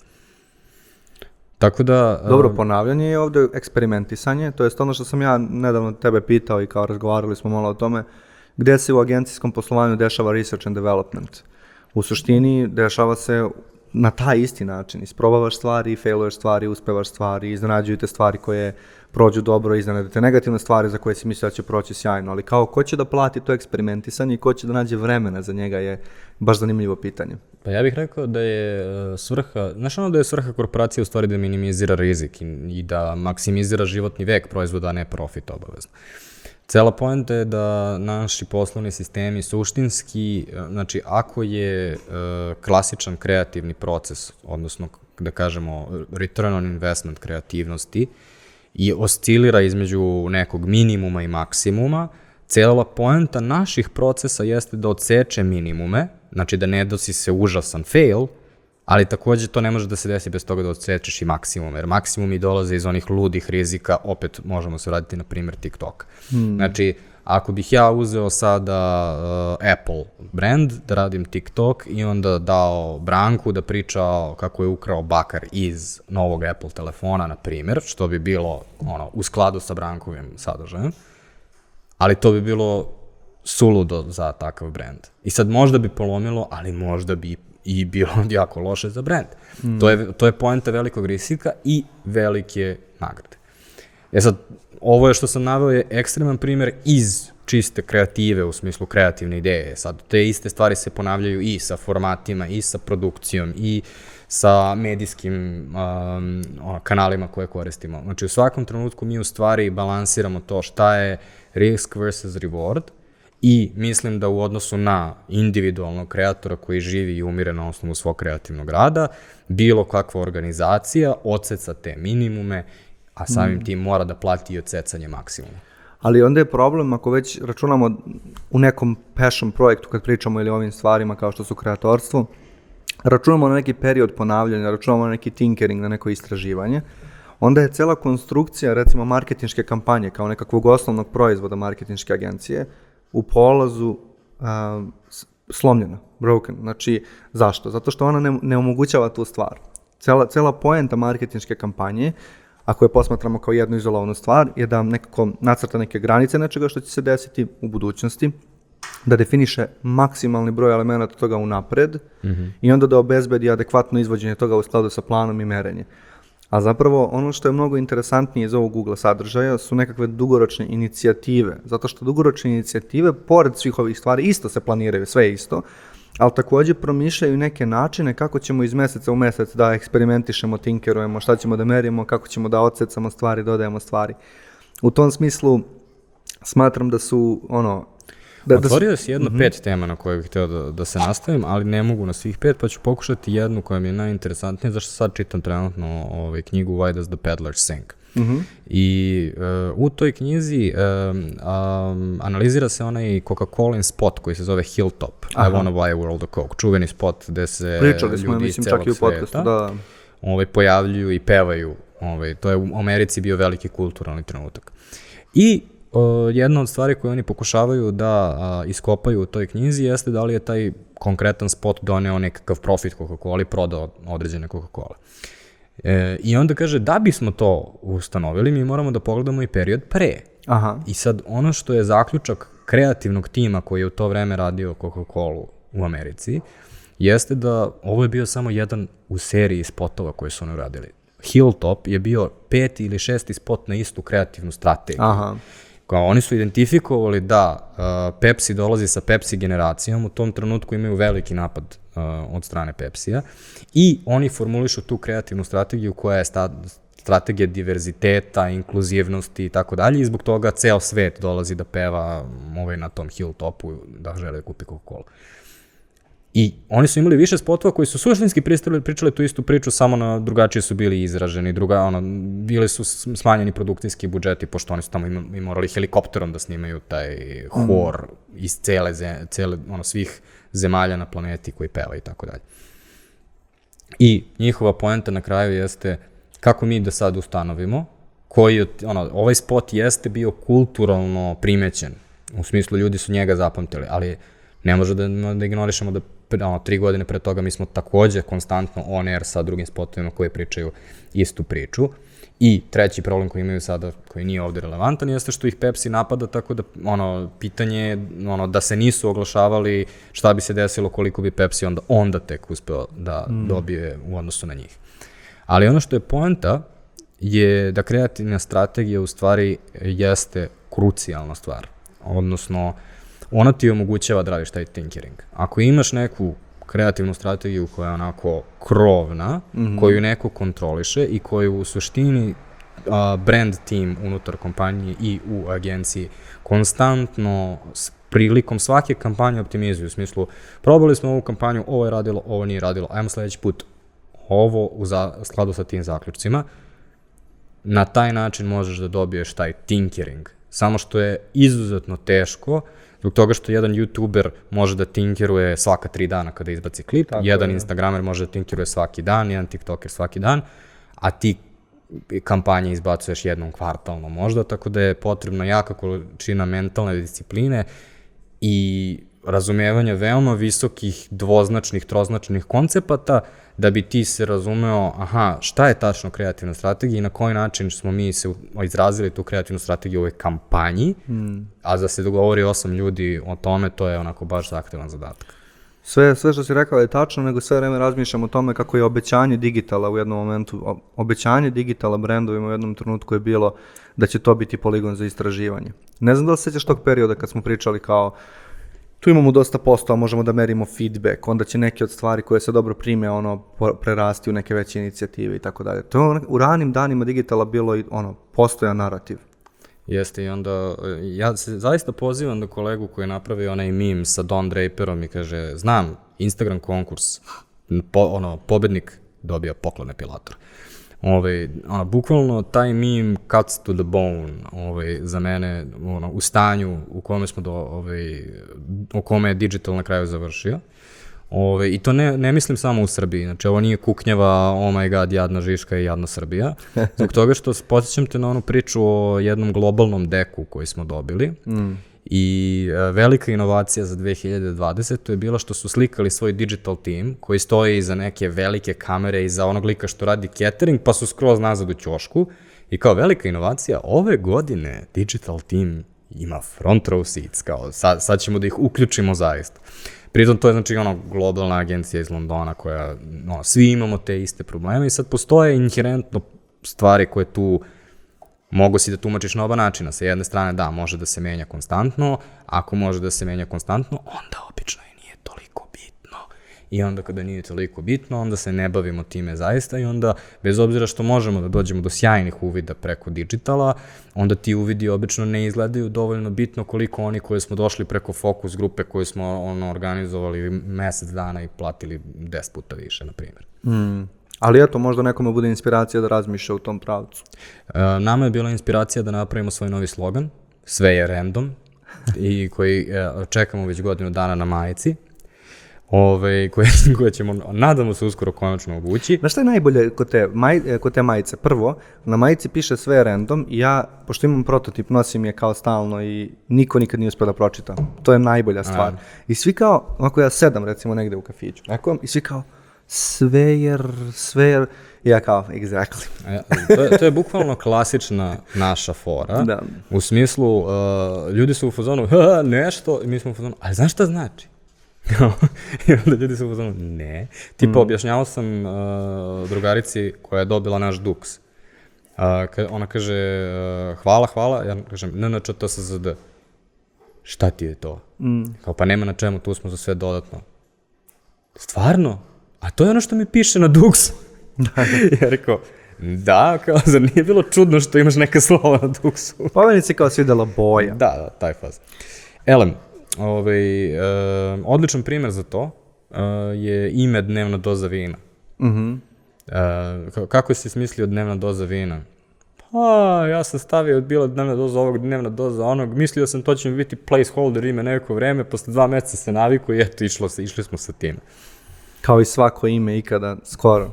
Tako da... Dobro, um, ponavljanje je ovde eksperimentisanje, to je ono što sam ja nedavno tebe pitao i kao razgovarali smo malo o tome, gde se u agencijskom poslovanju dešava research and development. U suštini dešava se na taj isti način. Isprobavaš stvari, failuješ stvari, uspevaš stvari, iznenađuju te stvari koje prođu dobro, iznenadite negativne stvari za koje si mislio da će proći sjajno, ali kao ko će da plati to eksperimentisanje i ko će da nađe vremena za njega je baš zanimljivo pitanje. Pa ja bih rekao da je uh, svrha, znaš ono da je svrha korporacije u stvari da minimizira rizik i, i da maksimizira životni vek proizvoda, a ne profit obavezno. Cela poenta je da naši poslovni sistemi suštinski, znači ako je uh, klasičan kreativni proces, odnosno da kažemo return on investment kreativnosti, i oscilira između nekog minimuma i maksimuma, cela poenta naših procesa jeste da odseče minimume, znači da ne dosi se užasan fail, ali takođe to ne može da se desi bez toga da odsečeš i maksimum, jer maksimumi dolaze iz onih ludih rizika, opet možemo se raditi na primjer TikTok. Hmm. Znači, ako bih ja uzeo sada uh, Apple brand da radim TikTok i onda dao Branku da priča kako je ukrao bakar iz novog Apple telefona, na primjer, što bi bilo ono, u skladu sa Brankovim sadržajem, ali to bi bilo suludo za takav brand. I sad možda bi polomilo, ali možda bi i bilo jako loše za brand. Mm. To, je, to je poenta velikog rizika i velike nagrade. E sad, ovo je što sam naveo je ekstreman primjer iz čiste kreative, u smislu kreativne ideje. Sad, te iste stvari se ponavljaju i sa formatima, i sa produkcijom, i sa medijskim um, kanalima koje koristimo. Znači, u svakom trenutku mi u stvari balansiramo to šta je risk versus reward i mislim da u odnosu na individualnog kreatora koji živi i umire na osnovu svog kreativnog rada, bilo kakva organizacija odseca te minimume a samim tim mora da plati i odsecanje maksimuma. Ali onda je problem ako već računamo u nekom passion projektu kad pričamo ili ovim stvarima kao što su kreatorstvo, računamo na neki period ponavljanja, računamo na neki tinkering, na neko istraživanje, onda je cela konstrukcija recimo marketinške kampanje kao nekakvog osnovnog proizvoda marketinške agencije u polazu uh, slomljena, broken. Znači, zašto? Zato što ona ne, ne omogućava tu stvar. Cela, cela poenta marketinške kampanje ako je posmatramo kao jednu izolovanu stvar, je da nekako nacrta neke granice nečega što će se desiti u budućnosti, da definiše maksimalni broj elemenata toga unapred mm -hmm. i onda da obezbedi adekvatno izvođenje toga u skladu sa planom i merenje. A zapravo ono što je mnogo interesantnije iz ovog Google sadržaja su nekakve dugoročne inicijative, zato što dugoročne inicijative, pored svih ovih stvari, isto se planiraju, sve isto, ali takođe promišljaju neke načine kako ćemo iz meseca u mesec da eksperimentišemo, tinkerujemo, šta ćemo da merimo, kako ćemo da odsecamo stvari, dodajemo stvari. U tom smislu smatram da su ono Da, Otvorio si jedno mm -hmm. pet tema na koje bih hteo da, da se nastavim, ali ne mogu na svih pet, pa ću pokušati jednu koja mi je najinteresantnija, zašto sad čitam trenutno ovaj, knjigu Why Does the Peddler Sink. Mm -hmm. I uh, u toj knjizi um, um, analizira se onaj Coca-Cola spot koji se zove Hilltop. Aha. I wanna buy a world of Coke. Čuveni spot gde se Pričali smo, ljudi mislim, čak i u podcastu, da. Ovaj, pojavljuju i pevaju. Ovaj, to je u Americi bio veliki kulturalni trenutak. I jedna od stvari koje oni pokušavaju da a, iskopaju u toj knjizi jeste da li je taj konkretan spot doneo nekakav profit Coca-Cola i prodao određene Coca-Cola. E, I onda kaže, da bismo to ustanovili, mi moramo da pogledamo i period pre. Aha. I sad, ono što je zaključak kreativnog tima koji je u to vreme radio Coca-Cola u Americi, jeste da ovo je bio samo jedan u seriji spotova koje su oni uradili. Hilltop je bio peti ili šesti spot na istu kreativnu strategiju. Aha. Kao oni su identifikovali da uh, Pepsi dolazi sa Pepsi generacijom, u tom trenutku imaju veliki napad uh, od strane Pepsija i oni formulišu tu kreativnu strategiju koja je sta, strategija diverziteta, inkluzivnosti i tako dalje i zbog toga ceo svet dolazi da peva ovaj na tom hilltopu da žele da kupi Coca-Cola. I oni su imali više spotova koji su suštinski pristali, pričali tu istu priču, samo na drugačije su bili izraženi, druga, ono, bili su smanjeni produkcijski budžeti, pošto oni su tamo imali, morali helikopterom da snimaju taj hor mm. iz cele, cele, ono, svih zemalja na planeti koji peva i tako dalje. I njihova poenta na kraju jeste kako mi da sad ustanovimo koji, ono, ovaj spot jeste bio kulturalno primećen, u smislu ljudi su njega zapamtili, ali ne može da, da ignorišemo da ono, tri godine pre toga mi smo takođe konstantno on air sa drugim spotovima koji pričaju istu priču. I treći problem koji imaju sada, koji nije ovde relevantan, jeste što ih Pepsi napada, tako da ono, pitanje je ono, da se nisu oglašavali šta bi se desilo koliko bi Pepsi onda, onda tek uspeo da mm. dobije u odnosu na njih. Ali ono što je poenta je da kreativna strategija u stvari jeste krucijalna stvar. Odnosno, uh, ona ti omogućava da radiš taj tinkering. Ako imaš neku kreativnu strategiju koja je onako krovna, mm -hmm. koju neko kontroliše i koju u suštini a, brand team unutar kompanije i u agenciji konstantno s prilikom svake kampanje optimizuju, u smislu probali smo ovu kampanju, ovo je radilo, ovo nije radilo, ajmo sledeći put ovo u za, skladu sa tim zaključcima, na taj način možeš da dobiješ taj tinkering. Samo što je izuzetno teško, Zbog toga što jedan youtuber može da tinkeruje svaka tri dana kada izbaci klip, Tako jedan je. instagramer može da tinkeruje svaki dan, jedan tiktoker svaki dan, a ti kampanje izbacuješ jednom kvartalno možda, tako da je potrebna jaka količina mentalne discipline i razumevanja veoma visokih dvoznačnih, troznačnih koncepata da bi ti se razumeo, aha, šta je tačno kreativna strategija i na koji način smo mi se izrazili tu kreativnu strategiju u ovoj kampanji, mm. a da se dogovori osam ljudi o tome, to je onako baš zahtevan zadatak. Sve, sve što si rekao je tačno, nego sve vreme razmišljam o tome kako je obećanje digitala u jednom momentu, obećanje digitala brendovima u jednom trenutku je bilo da će to biti poligon za istraživanje. Ne znam da li sećaš tog perioda kad smo pričali kao tu imamo dosta posto, a možemo da merimo feedback, onda će neke od stvari koje se dobro prime ono prerasti u neke veće inicijative i tako dalje. To je u ranim danima digitala bilo i ono postoja narativ. Jeste i onda, ja se zaista pozivam da kolegu koji je napravio onaj meme sa Don Draperom i kaže, znam, Instagram konkurs, po, ono, pobednik dobija poklon epilator. Ovaj, ono, bukvalno taj meme cuts to the bone ovaj, za mene ono, u stanju u kome smo do, ovaj, u kome je digital na kraju završio. Ove, I to ne, ne mislim samo u Srbiji, znači ovo nije kuknjava, oh my god, jadna Žiška i jadna Srbija, zbog toga što posjećam te na onu priču o jednom globalnom deku koji smo dobili mm. I e, velika inovacija za 2020. je bila što su slikali svoj digital team koji stoji iza neke velike kamere iza onog lika što radi catering pa su skroz nazad u ćošku i kao velika inovacija ove godine digital team ima front row seats, kao sad, sad ćemo da ih uključimo zaista. Pritom to je znači ono globalna agencija iz Londona koja, ono, svi imamo te iste probleme i sad postoje inherentno stvari koje tu mogu si da tumačiš na oba načina. Sa jedne strane, da, može da se menja konstantno, ako može da se menja konstantno, onda obično i nije toliko bitno. I onda kada nije toliko bitno, onda se ne bavimo time zaista i onda, bez obzira što možemo da dođemo do sjajnih uvida preko digitala, onda ti uvidi obično ne izgledaju dovoljno bitno koliko oni koje smo došli preko fokus grupe koje smo ono, organizovali mesec dana i platili 10 puta više, na primjer. Mm. Ali eto, možda nekome bude inspiracija da razmišlja u tom pravcu. E, nama je bila inspiracija da napravimo svoj novi slogan, sve je random, i koji e, čekamo već godinu dana na majici, ove, koje, koje ćemo, nadamo se, uskoro konačno obući. Znaš šta je najbolje kod te, maj, e, kod te majice? Prvo, na majici piše sve random i ja, pošto imam prototip, nosim je kao stalno i niko nikad nije uspio da pročita. To je najbolja stvar. I svi kao, ako ja sedam recimo negde u kafiću, nekom, i svi kao, sve jer, sve jer, ja kao, exactly. To, je, to je bukvalno klasična naša fora. Da. U smislu, uh, ljudi su u fazonu, "Ha, nešto, i mi smo u fazonu, ali znaš šta znači? I onda ljudi su u fazonu, ne. Tipa, objašnjavao sam uh, drugarici koja je dobila naš duks. Uh, ona kaže, uh, hvala, hvala, ja kažem, NNČTSZD. Šta ti je to? Mm. Kao, pa nema na čemu, tu smo za sve dodatno. Stvarno? A to je ono što mi piše na duksu. ja rekao, da, kao, zar nije bilo čudno što imaš neka slova na duksu? Pa meni se kao svidela boja. Da, da, taj faz. Elem, ovaj, e, odličan primjer za to e, je ime dnevna doza vina. Mhm. E, ka- kako si smislio dnevna doza vina? Pa, ja sam stavio bila dnevna doza ovog, dnevna doza onog, mislio sam to će mi biti placeholder ime neko vreme, posle dva meseca se naviku i eto, išlo se, išli smo sa tim. Kao i svako ime ikada, skoro.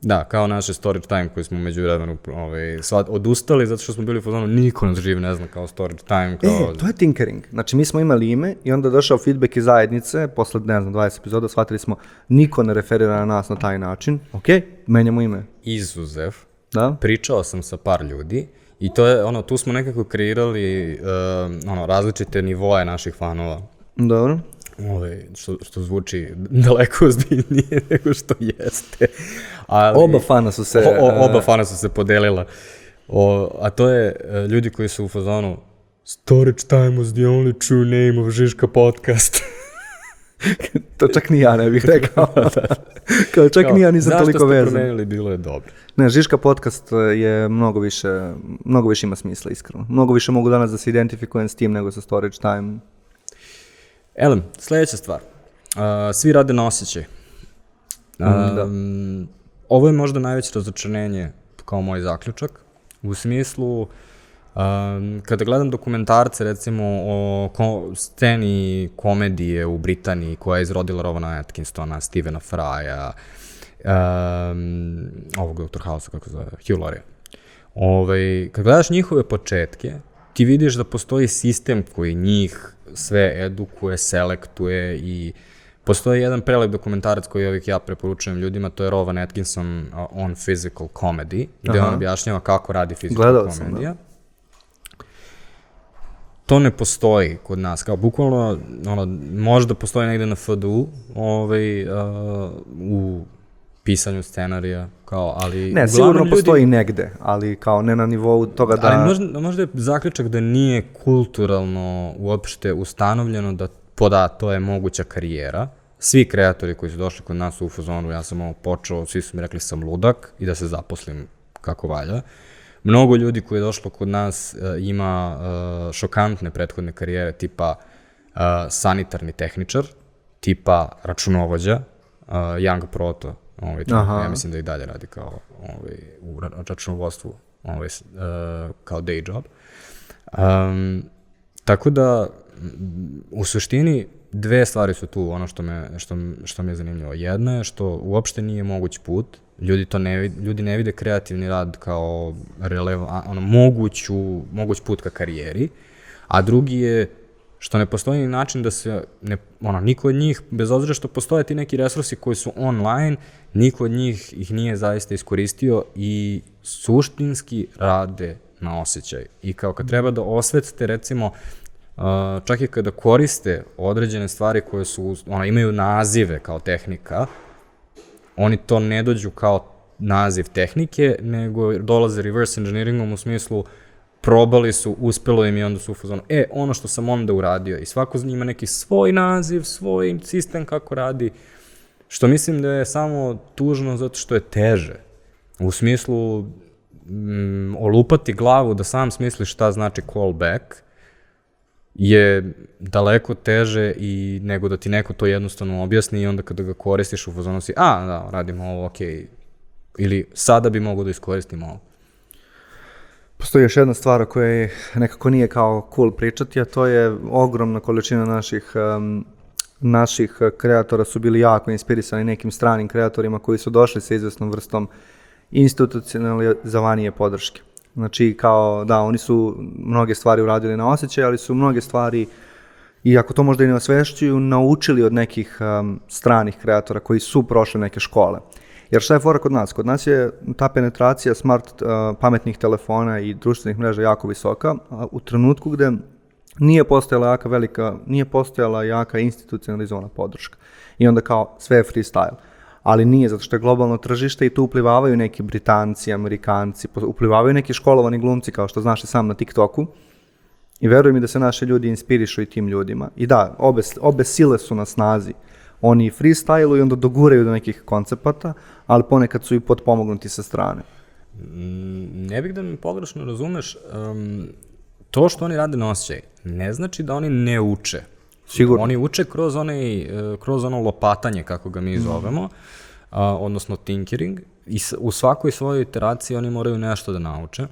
Da, kao naše storage time koji smo među vremenu ovaj, sad odustali zato što smo bili u fazonu niko nas živ ne zna kao storage time. Kao... E, to je tinkering. Znači, mi smo imali ime i onda je došao feedback iz zajednice, posle, ne znam, 20 epizoda, shvatili smo, niko ne referira na nas na taj način. Ok, menjamo ime. Izuzev, Da? pričao sam sa par ljudi i to je, ono, tu smo nekako kreirali uh, ono, različite nivoe naših fanova. Dobro. Ove, što, što zvuči daleko ozbiljnije nego što jeste. Ali, Oba fana su se... O, o, oba fana su se podelila. O, a to je e, ljudi koji su u fazonu Storage time was the only true name of Žiška podcast. To čak ni ja ne bih rekao. Kao čak ni ja nisam Zašto toliko ste vezan. promenili, bilo je dobro. Ne, Žiška podcast je mnogo više, mnogo više ima smisla, iskreno. Mnogo više mogu danas da se identifikujem s tim nego sa storage time. Elem, sledeća stvar. Uh, svi rade na osjećaj. Um, da. Ovo je možda najveće razočarenje kao moj zaključak. U smislu, um, kada gledam dokumentarce recimo o ko, sceni komedije u Britaniji koja je izrodila Rovana Atkinsona, Stevena Frya, um, ovog Dr. House, kako se zove, Hugh Laurie. Ovaj, kad gledaš njihove početke, ti vidiš da postoji sistem koji njih sve edukuje, selektuje i postoji jedan prelep dokumentarac koji ovih ja preporučujem ljudima, to je Rowan Atkinson on Physical Comedy, gde Aha. on objašnjava kako radi physical Gledao sam, komedija. To ne postoji kod nas, kao bukvalno, ono, možda postoji negde na FDU, ovaj, uh, u pisanju scenarija, kao, ali... Ne, sigurno ljudi- postoji negde, ali kao ne na nivou toga da... Ali možda, možda je zaključak da nije kulturalno uopšte ustanovljeno da poda, to je moguća karijera. Svi kreatori koji su došli kod nas u fazonu, ja sam ovo počeo, svi su mi rekli sam ludak i da se zaposlim kako valja. Mnogo ljudi koji je došlo kod nas uh, ima uh, šokantne prethodne karijere tipa uh, sanitarni tehničar, tipa računovođa, uh, Young Proto, ovaj, ja mislim da i dalje radi kao ovaj, u ra- računovodstvu ovaj, uh, kao day job. Um, tako da, u suštini, dve stvari su tu, ono što me, što, što mi je zanimljivo. Jedna je što uopšte nije moguć put, ljudi to ne, vid- ljudi ne vide kreativni rad kao releva, ono, moguću, moguć put ka karijeri, a drugi je što ne postoji ni način da se, ne, ono, niko od njih, bez obzira što postoje ti neki resursi koji su online, niko od njih ih nije zaista iskoristio i suštinski rade na osjećaj. I kao kad treba da osvetite, recimo, uh, čak i kada koriste određene stvari koje su, ono, imaju nazive kao tehnika, oni to ne dođu kao naziv tehnike, nego dolaze reverse engineeringom u smislu probali su, uspelo im i onda su u fazonu, e, ono što sam onda uradio i svako ima neki svoj naziv, svoj sistem kako radi, što mislim da je samo tužno zato što je teže. U smislu mm, olupati glavu da sam smisliš šta znači callback je daleko teže i nego da ti neko to jednostavno objasni i onda kada ga koristiš u fazonu si, a, da, radimo ovo, okej, okay. ili sada bi mogo da iskoristim ovo. Postoji još jedna stvar o kojoj nekako nije kao cool pričati, a to je ogromna količina naših um, naših kreatora su bili jako inspirisani nekim stranim kreatorima koji su došli sa izvesnom vrstom institucionalizovanije podrške. Znači, kao, da, oni su mnoge stvari uradili na osjećaj, ali su mnoge stvari, i ako to možda i ne osvešćuju, naučili od nekih um, stranih kreatora koji su prošli neke škole. Jer šta je fora kod nas? Kod nas je ta penetracija smart uh, pametnih telefona i društvenih mreža jako visoka, a u trenutku gde nije postojala jaka velika, nije postojala jaka institucionalizovana podrška. I onda kao sve je freestyle. Ali nije, zato što je globalno tržište i tu uplivavaju neki Britanci, Amerikanci, uplivavaju neki školovani glumci, kao što znaš i sam na TikToku. I veruj mi da se naši ljudi inspirišu i tim ljudima. I da, obe, obe sile su na snazi. Oni freestylu i onda doguraju do nekih koncepata, ali ponekad su i potpomognuti sa strane. Mm, ne bih da mi pogrešno razumeš, um, to što oni rade na osjećaj, ne znači da oni ne uče. Sigurno. Oni uče kroz, onaj, e, kroz ono lopatanje, kako ga mi zovemo, mm. a, odnosno tinkering, i u svakoj svojoj iteraciji oni moraju nešto da nauče.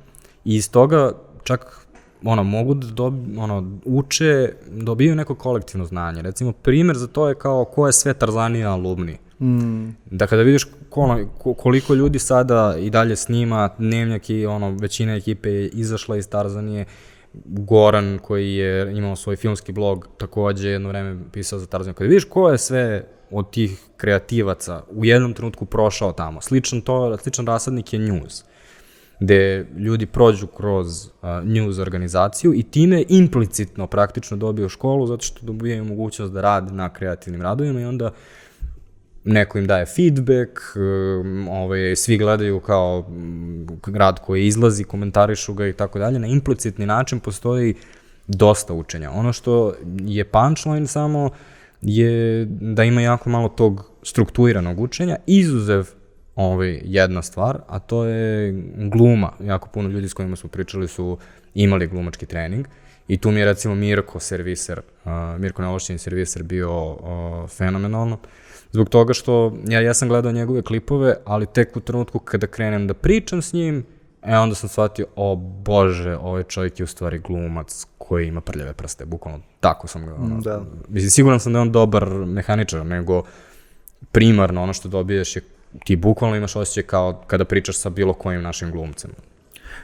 I iz toga čak ono, mogu da dobi, ono, uče, dobiju neko kolektivno znanje. Recimo, primer za to je kao ko je sve Tarzanija alumni. Mm. Da kada vidiš ko, koliko ljudi sada i dalje snima, Dnevnjak i ono, većina ekipe je izašla iz Tarzanije, Goran koji je imao svoj filmski blog takođe jedno vreme pisao za Tarzan. Kada vidiš ko je sve od tih kreativaca u jednom trenutku prošao tamo, sličan, to, sličan rasadnik je news gde ljudi prođu kroz uh, news organizaciju i time implicitno praktično dobiju školu zato što dobijaju mogućnost da rade na kreativnim radovima i onda neko im daje feedback, um, ovaj, svi gledaju kao grad koji izlazi, komentarišu ga i tako dalje. Na implicitni način postoji dosta učenja. Ono što je punchline samo je da ima jako malo tog strukturiranog učenja, izuzev ovaj, jedna stvar, a to je gluma. Jako puno ljudi s kojima smo pričali su imali glumački trening i tu mi je recimo Mirko serviser, uh, Mirko Nelošćin serviser bio uh, fenomenalno. Zbog toga što ja, ja sam gledao njegove klipove, ali tek u trenutku kada krenem da pričam s njim, e onda sam shvatio, o bože, ovaj čovjek je u stvari glumac koji ima prljave prste, bukvalno tako sam ga, ono, da. mislim, siguran sam da je on dobar mehaničar, nego primarno ono što dobiješ je, ti bukvalno imaš osjećaj kao kada pričaš sa bilo kojim našim glumcem.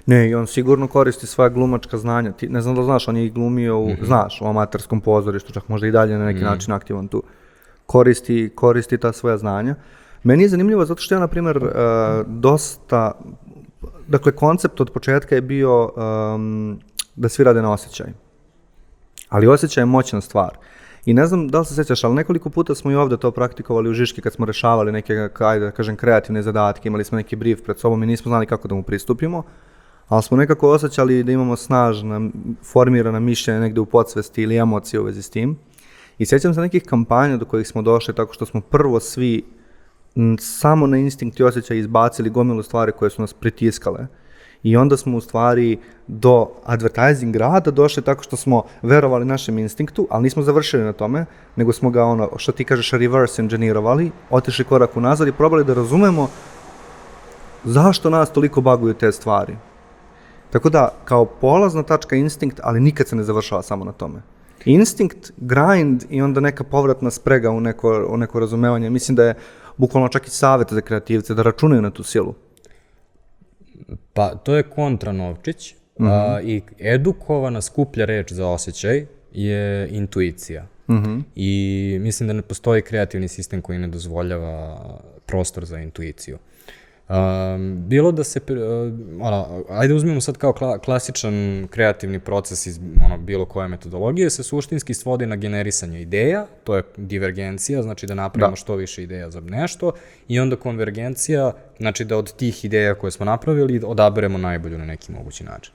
Ne, i on sigurno koristi svoja glumačka znanja. Ti, ne znam da znaš, on je i glumio, u, mm -hmm. znaš, u amaterskom pozorištu, čak možda i dalje na neki mm -hmm. način aktivan tu. Uh, koristi, koristi ta svoja znanja. Meni je zanimljivo zato što ja, na primjer, uh, dosta, dakle, koncept od početka je bio um, da svi rade na osjećaj. Ali osjećaj je moćna stvar. I ne znam da li se sećaš, ali nekoliko puta smo i ovde to praktikovali u Žiški kad smo rešavali neke, ajde da kažem, kreativne zadatke, imali smo neki brief pred sobom i nismo znali kako da mu pristupimo, ali smo nekako osjećali da imamo snažna, formirana mišljenja negde u podsvesti ili emocije u vezi s tim. I sećam se nekih kampanja do kojih smo došli tako što smo prvo svi samo na instinkt i osjećaj izbacili gomilu stvari koje su nas pritiskale. I onda smo u stvari do advertising rada došli tako što smo verovali našem instinktu, ali nismo završili na tome, nego smo ga ono, što ti kažeš, reverse engineerovali, otišli korak unazad i probali da razumemo zašto nas toliko baguju te stvari. Tako da, kao polazna tačka instinkt, ali nikad se ne završava samo na tome instinkt, grind i onda neka povratna sprega u neko, u neko razumevanje. Mislim da je bukvalno čak i savjet za kreativce da računaju na tu silu. Pa, to je kontra Novčić mm -hmm. a, i edukovana skuplja reč za osjećaj je intuicija. Mm -hmm. I mislim da ne postoji kreativni sistem koji ne dozvoljava prostor za intuiciju. Um, bilo da se, uh, ono, ajde uzmemo sad kao kla, klasičan kreativni proces iz ono, bilo koje metodologije, se suštinski svodi na generisanje ideja, to je divergencija, znači da napravimo da. što više ideja za nešto, i onda konvergencija, znači da od tih ideja koje smo napravili odaberemo najbolju na neki mogući način.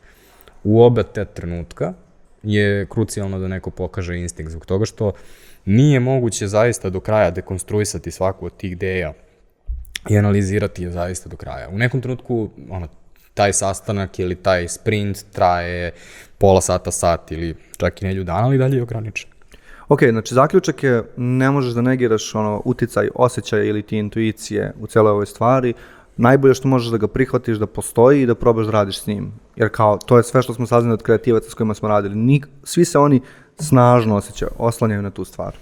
U oba te trenutka je krucijalno da neko pokaže instinkt zbog toga što nije moguće zaista do kraja dekonstruisati svaku od tih ideja i analizirati je zaista do kraja. U nekom trenutku ono, taj sastanak ili taj sprint traje pola sata, sat ili čak i nelju dana, ali dalje je ograničen. Ok, znači zaključak je ne možeš da negiraš ono, uticaj osjećaja ili ti intuicije u celoj ovoj stvari, najbolje što možeš da ga prihvatiš da postoji i da probaš da radiš s njim. Jer kao, to je sve što smo saznali od kreativaca s kojima smo radili. Nik, svi se oni snažno osjećaju, oslanjaju na tu stvar.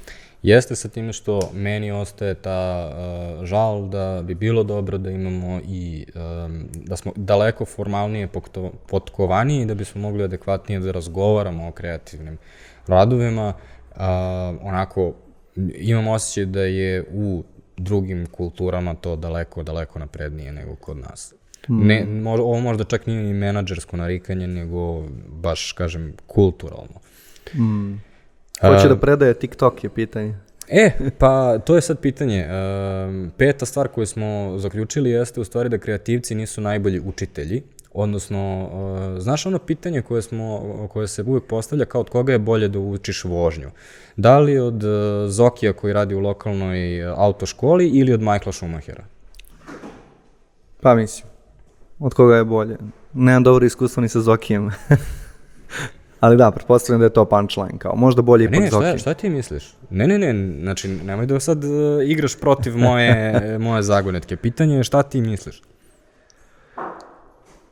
Jeste sa time što meni ostaje ta uh, žal da bi bilo dobro da imamo i um, da smo daleko formalnije potkovaniji da bismo mogli adekvatnije da razgovaramo o kreativnim radovima. Uh, onako, imam osjećaj da je u drugim kulturama to daleko, daleko naprednije nego kod nas. Mm. Ne, ovo možda čak nije ni menadžersko narikanje, nego baš, kažem, kulturalno. Mm. Ko će da predaje TikTok je pitanje. E, pa to je sad pitanje. Um, peta stvar koju smo zaključili jeste u stvari da kreativci nisu najbolji učitelji, odnosno, uh, znaš ono pitanje koje, smo, koje se uvijek postavlja kao od koga je bolje da učiš vožnju? Da li od uh, Zokija koji radi u lokalnoj autoškoli ili od Michaela Schumachera? Pa mislim, od koga je bolje. Nemam dobro iskustvo ni sa Zokijem. Ali da, pretpostavljam da je to punchline, kao možda bolje ipak Ne, šta, Zoki. šta ti misliš? Ne, ne, ne, znači nemoj da sad uh, igraš protiv moje, moje zagonetke. Pitanje je šta ti misliš?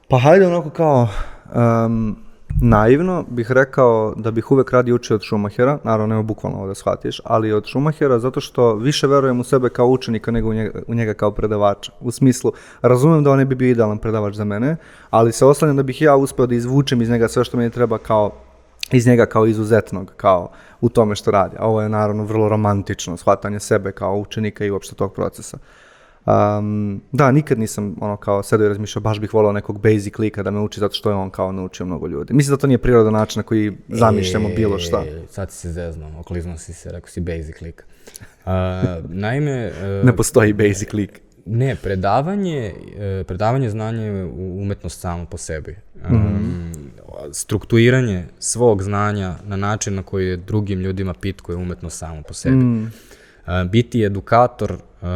Pa hajde onako kao um, naivno bih rekao da bih uvek radi učio od Schumachera, naravno nema bukvalno ovo da shvatiš, ali od Schumachera zato što više verujem u sebe kao učenika nego u njega, u njega kao predavača. U smislu, razumem da on ne bi bio idealan predavač za mene, ali se oslanjam da bih ja uspeo da izvučem iz njega sve što meni treba kao iz njega kao izuzetnog, kao u tome što radi. A ovo je naravno vrlo romantično, shvatanje sebe kao učenika i uopšte tog procesa. Um, da, nikad nisam ono kao sedao i razmišljao, baš bih volao nekog basic lika da me uči zato što je on kao naučio mnogo ljudi. Mislim da to nije prirodan način na koji zamišljamo bilo šta. E, sad si se zeznuo, okliznuo si se, rekao si basic lik. Uh, naime... Uh, Ne postoji basic lik. Ne, predavanje, e, predavanje znanja je umetnost samo po sebi. Um, strukturiranje svog znanja na način na koji je drugim ljudima pitko je umetnost samo po sebi. Mm. biti edukator uh,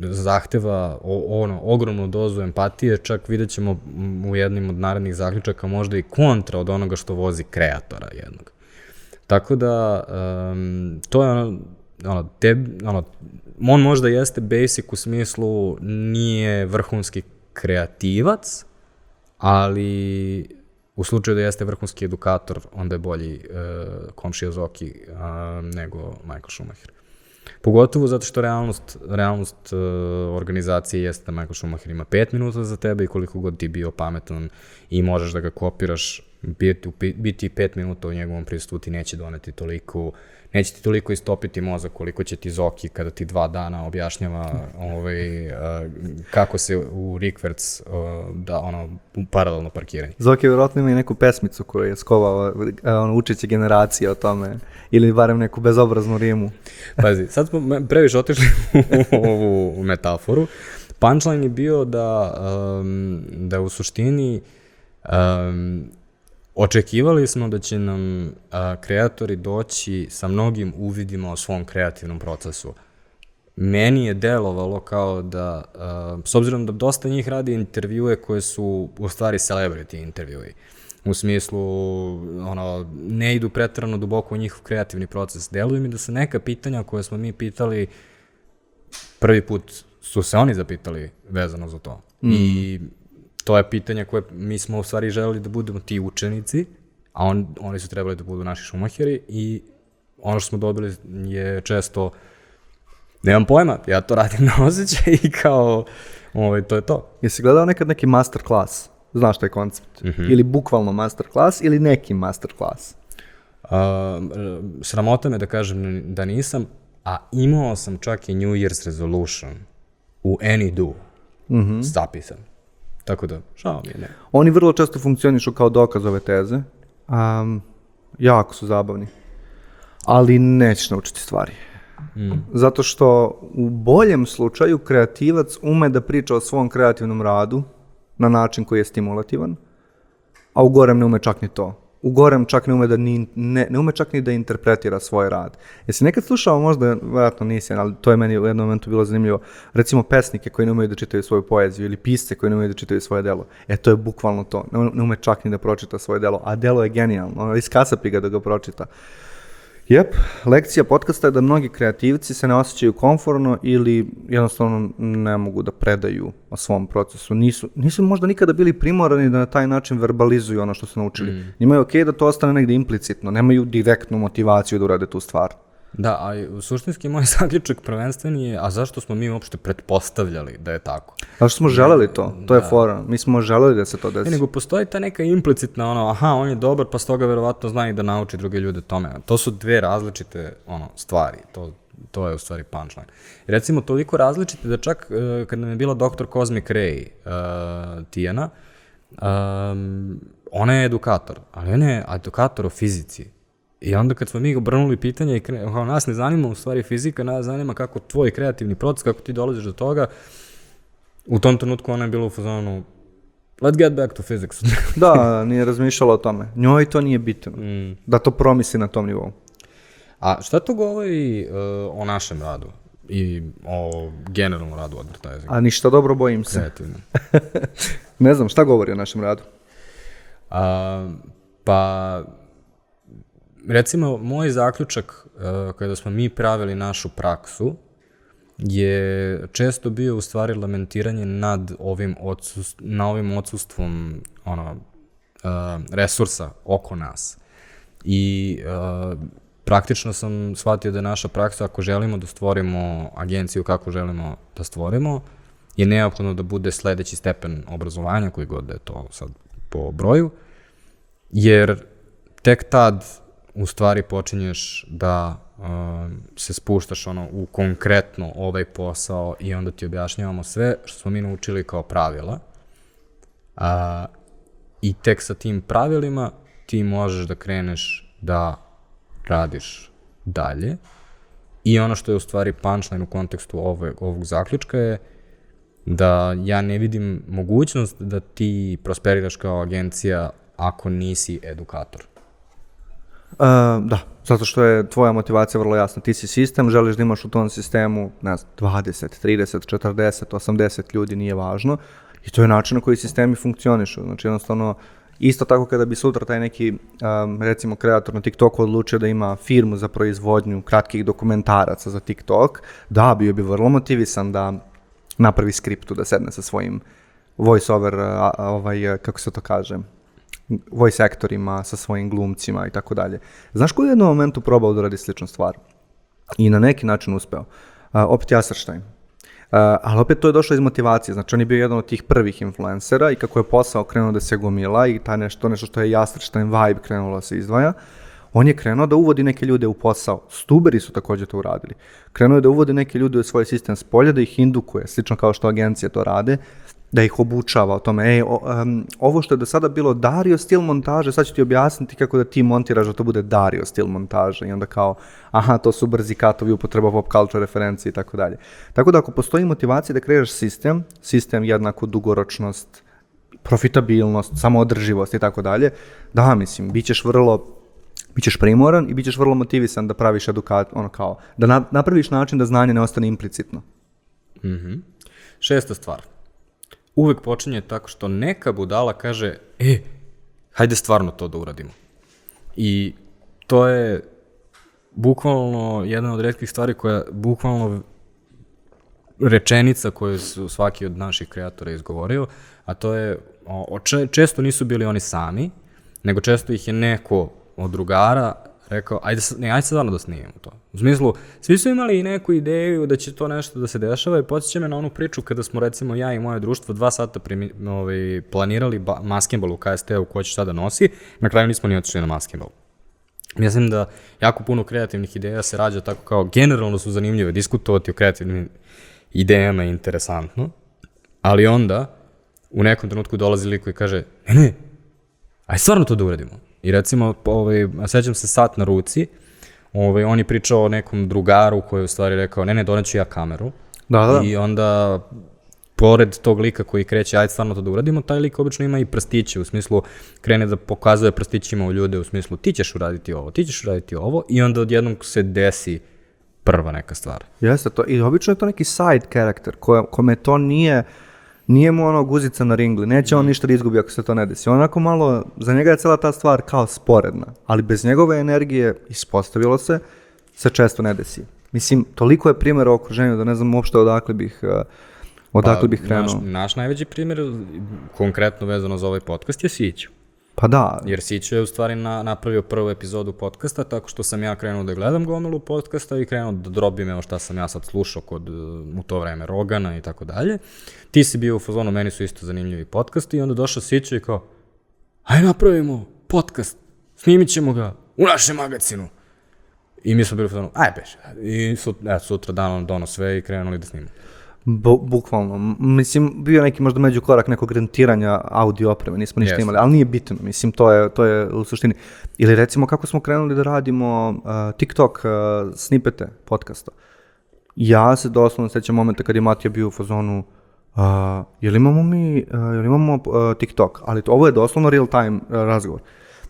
zahteva o, ono, ogromnu dozu empatije, čak vidjet ćemo u jednim od narednih zaključaka možda i kontra od onoga što vozi kreatora jednog. Tako da, um, to je ono, ono, te, ono, on možda jeste basic u smislu nije vrhunski kreativac, ali u slučaju da jeste vrhunski edukator, onda je bolji uh, komšija Zoki uh, nego Michael Schumacher. Pogotovo zato što realnost, realnost uh, organizacije jeste da Michael Schumacher ima 5 minuta za tebe i koliko god ti bio pametan i možeš da ga kopiraš, biti, biti 5 minuta u njegovom prisustvu ti neće doneti toliko, neće ti toliko istopiti mozak koliko će ti Zoki kada ti dva dana objašnjava ovaj, kako se u Rikverc uh, da ono paralelno parkiranje. Zoki vjerojatno ima i neku pesmicu koju je skovao, ono, učeće generacije o tome, ili barem neku bezobraznu rimu. Pazi, sad smo previše otišli u ovu metaforu. Punchline je bio da, um, da u suštini um, očekivali smo da će nam a, kreatori doći sa mnogim uvidima o svom kreativnom procesu. Meni je delovalo kao da, a, s obzirom da dosta njih radi intervjue koje su u stvari celebrity intervjui, u smislu, ono, ne idu pretrano duboko u njihov kreativni proces. Deluje mi da su neka pitanja koje smo mi pitali, prvi put su se oni zapitali vezano za to. Mm. I to je pitanje koje mi smo u stvari želeli da budemo ti učenici, a on, oni su trebali da budu naši šumaheri i ono što smo dobili je često nemam pojma, ja to radim na osjećaj i kao, ovaj, to je to. Jesi gledao nekad neki master class? Znaš taj koncept? Mm -hmm. Ili bukvalno master class ili neki master class? Uh, sramota me da kažem da nisam, a imao sam čak i New Year's resolution u Any Do. mm zapisan. Tako da, žao mi je, ne. Oni vrlo često funkcionišu kao dokaz ove teze. Um, jako su zabavni. Ali nećeš naučiti stvari. Zato što u boljem slučaju kreativac ume da priča o svom kreativnom radu na način koji je stimulativan, a u gorem ne ume čak ni to. U gorem čak ne ume, da ni, ne, ne ume čak ni da interpretira svoj rad. Jesi nekad slušao, možda, vjerojatno nisi, ali to je meni u jednom momentu bilo zanimljivo, recimo pesnike koji ne umeju da čitaju svoju poeziju ili pisce koji ne umeju da čitaju svoje delo. E, to je bukvalno to. Ne, ne ume čak ni da pročita svoje delo, a delo je genijalno. Iskasapi ga da ga pročita. Jep, lekcija podcasta je da mnogi kreativci se ne osjećaju komforno ili jednostavno ne mogu da predaju o svom procesu. Nisu, nisu možda nikada bili primorani da na taj način verbalizuju ono što su naučili. Mm. Njima je okej da to ostane negde implicitno, nemaju direktnu motivaciju da urade tu stvar. Da, a i suštinski moj zaključak prvenstveni je, a zašto smo mi uopšte pretpostavljali da je tako? Zato što smo želeli to, to je fora. Mi smo želeli da se to desi. Ne, nego postoji ta neka implicitna ono, aha, on je dobar, pa stoga verovatno zna i da nauči druge ljude tome. To su dve različite ono, stvari, to, to je u stvari punchline. I recimo, toliko različite da čak uh, kad nam je bila doktor Cosmic Ray, uh, Tijana, um, ona je edukator, ali ona je edukator o fizici. I onda kad smo mi obrnuli pitanje, kao nas ne zanima u stvari fizika, nas zanima kako tvoj kreativni proces, kako ti dolaziš do toga, u tom trenutku ona je bila u fazonu, let's get back to physics. Da, nije razmišljala o tome. Njoj to nije bitno. Mm. Da to promisli na tom nivou. A šta to govori uh, o našem radu i o generalnom radu advertising? A ništa dobro, bojim se. Kreativnom. Ne znam, šta govori o našem radu? A, pa, recimo, moj zaključak uh, kada smo mi pravili našu praksu je često bio u stvari lamentiranje nad ovim odsust, na ovim odsustvom ono, uh, resursa oko nas. I uh, praktično sam shvatio da je naša praksa, ako želimo da stvorimo agenciju kako želimo da stvorimo, je neophodno da bude sledeći stepen obrazovanja, koji god da je to sad po broju, jer tek tad u stvari počinješ da uh, se spuštaš ono u konkretno ovaj posao i onda ti objašnjavamo sve što smo mi naučili kao pravila. A, I tek sa tim pravilima ti možeš da kreneš da radiš dalje. I ono što je u stvari punchline u kontekstu ove, ovog zaključka je da ja ne vidim mogućnost da ti prosperiraš kao agencija ako nisi edukator. Da, zato što je tvoja motivacija vrlo jasna. Ti si sistem, želiš da imaš u tom sistemu, ne znam, 20, 30, 40, 80 ljudi, nije važno. I to je način na koji sistemi funkcionišu. Znači, jednostavno, isto tako kada bi sutra taj neki, um, recimo, kreator na TikToku odlučio da ima firmu za proizvodnju kratkih dokumentaraca za TikTok, da, bio bi vrlo motivisan da napravi skriptu, da sedne sa svojim voice over, a, a, ovaj, kako se to kaže, voice aktorima, sa svojim glumcima i tako dalje. Znaš koji je u jednom momentu probao da radi sličnu stvar? I na neki način uspeo. Uh, opet Jasarštajn. Uh, ali opet to je došlo iz motivacije, znači on je bio jedan od tih prvih influencera i kako je posao krenuo da se gomila i ta nešto, nešto što je Jasarštajn vibe krenulo da se izdvaja, on je krenuo da uvodi neke ljude u posao. Stuberi su takođe to uradili. Krenuo je da uvodi neke ljude u svoj sistem s polja, da ih indukuje, slično kao što agencije to rade, da ih obučava o tome, ej, o, um, ovo što je do sada bilo Dario stil montaže, sad ću ti objasniti kako da ti montiraš da to bude Dario stil montaže i onda kao, aha, to su brzi katovi, upotreba pop culture referencije i tako dalje. Tako da ako postoji motivacija da kreiraš sistem, sistem jednako dugoročnost, profitabilnost, samoodrživost i tako dalje, da, mislim, bit ćeš vrlo Bićeš primoran i bit ćeš vrlo motivisan da praviš edukat, ono kao, da na, napraviš način da znanje ne ostane implicitno. Šesta stvar. Uvek počinje tako što neka budala kaže, e, hajde stvarno to da uradimo. I to je bukvalno jedna od redkih stvari koja bukvalno rečenica koju su svaki od naših kreatora izgovorio, a to je, o, o, če, često nisu bili oni sami, nego često ih je neko od drugara rekao, ajde, ne, ajde stvarno da snimimo to. U smislu, svi su imali i neku ideju da će to nešto da se dešava i podsjeća me na onu priču kada smo recimo ja i moje društvo dva sata primi, ovaj, planirali ba, maskenbal u KST-u ko će sada nosi, na kraju nismo ni otišli na maskenbal. Mislim da jako puno kreativnih ideja se rađa tako kao generalno su zanimljive, diskutovati o kreativnim idejama je interesantno, Ali onda, u nekom trenutku dolazi lik koji kaže, ne, ne, aj stvarno to da uradimo. I recimo, ovaj, sećam se sat na ruci, ovaj, on je pričao o nekom drugaru koji je u stvari rekao, ne, ne, doneću ja kameru. Da, da. I onda, pored tog lika koji kreće, ajde stvarno to da uradimo, taj lik obično ima i prstiće, u smislu krene da pokazuje prstićima u ljude, u smislu ti ćeš uraditi ovo, ti ćeš uraditi ovo, i onda odjednom se desi prva neka stvar. Jeste to. I obično je to neki side karakter koje, kome to nije, nije mu ono guzica na ringli. Neće on ništa da izgubi ako se to ne desi. Onako malo, za njega je cela ta stvar kao sporedna. Ali bez njegove energije, ispostavilo se, se često ne desi. Mislim, toliko je primjera u okruženju da ne znam uopšte odakle bih, uh, odakle bih krenuo. Naš, naš najveći primjer, konkretno vezano za ovaj podcast, je Sić. Pa da, Jer Sić je u stvari na, napravio prvu epizodu podcasta, tako što sam ja krenuo da gledam gomilu podcasta i krenuo da drobim evo šta sam ja sad slušao kod, u to vreme Rogana i tako dalje. Ti si bio u fazonu, meni su isto zanimljivi podcasti i onda došao Sić i kao, aj napravimo podcast, snimit ćemo ga u našem magazinu. I mi smo bili u fazonu, aj beže. I sut, sutra dan on dono sve i krenuli da snimamo. Bu, bukvalno. Mislim, bio neki možda međukorak nekog rentiranja audio opreme, nismo ništa Jeste. imali, ali nije bitno, mislim, to je, to je u suštini. Ili recimo kako smo krenuli da radimo uh, TikTok uh, snipete podcasta. Ja se doslovno sećam momenta kad je Matija bio u fazonu, uh, jel imamo mi, uh, jel imamo uh, TikTok, ali to, ovo je doslovno real time uh, razgovor.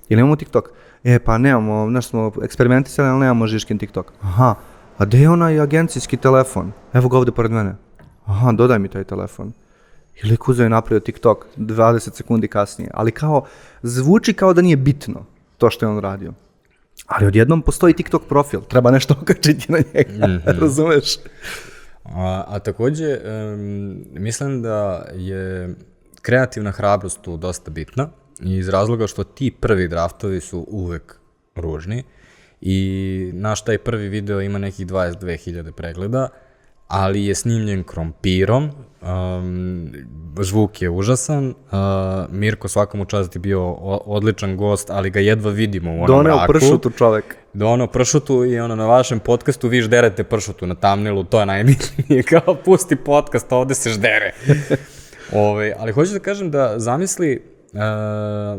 Jel imamo TikTok? E, pa nemamo, znaš smo eksperimentisali, ali nemamo Žiškin TikTok. Aha, a gde je onaj agencijski telefon? Evo ga ovde pored mene. Aha, dodaj mi taj telefon. I lik uzeo i napravio TikTok 20 sekundi kasnije. Ali kao, zvuči kao da nije bitno to što je on radio. Ali odjednom postoji TikTok profil, treba nešto okačiti na njega, razumeš? A, a takođe, um, mislim da je kreativna hrabrost tu dosta bitna iz razloga što ti prvi draftovi su uvek ružni i naš taj prvi video ima nekih 22.000 pregleda, ali je snimljen krompirom, um, zvuk je užasan, uh, Mirko svakom čast je bio odličan gost, ali ga jedva vidimo u onom Doneo mraku. pršutu čovek. Ono pršutu i ono na vašem podcastu vi žderete pršutu na tamnilu, to je najbitnije, kao pusti podcast, ovde se ždere. Ove, ali hoću da kažem da zamisli, uh,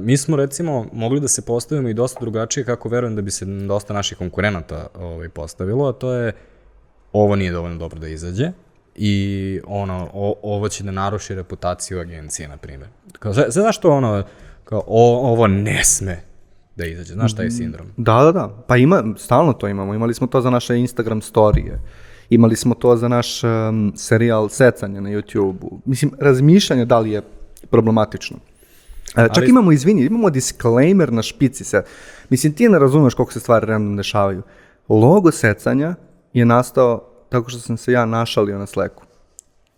mi smo recimo mogli da se postavimo i dosta drugačije kako verujem da bi se dosta naših konkurenata ovaj, postavilo, a to je ovo nije dovoljno dobro da izađe i ono, o, ovo će da naruši reputaciju agencije, na primjer. Kao, znaš to ono, kao, o, ovo ne sme da izađe, znaš taj sindrom? Da, da, da. Pa ima, stalno to imamo. Imali smo to za naše Instagram storije. Imali smo to za naš um, serijal secanja na YouTube-u. Mislim, razmišljanje da li je problematično. E, čak Ali- imamo, izvini, imamo disclaimer na špici se. Mislim, ti ne razumeš koliko se stvari random dešavaju. Logo secanja je nastao tako što sam se ja našalio na sleku.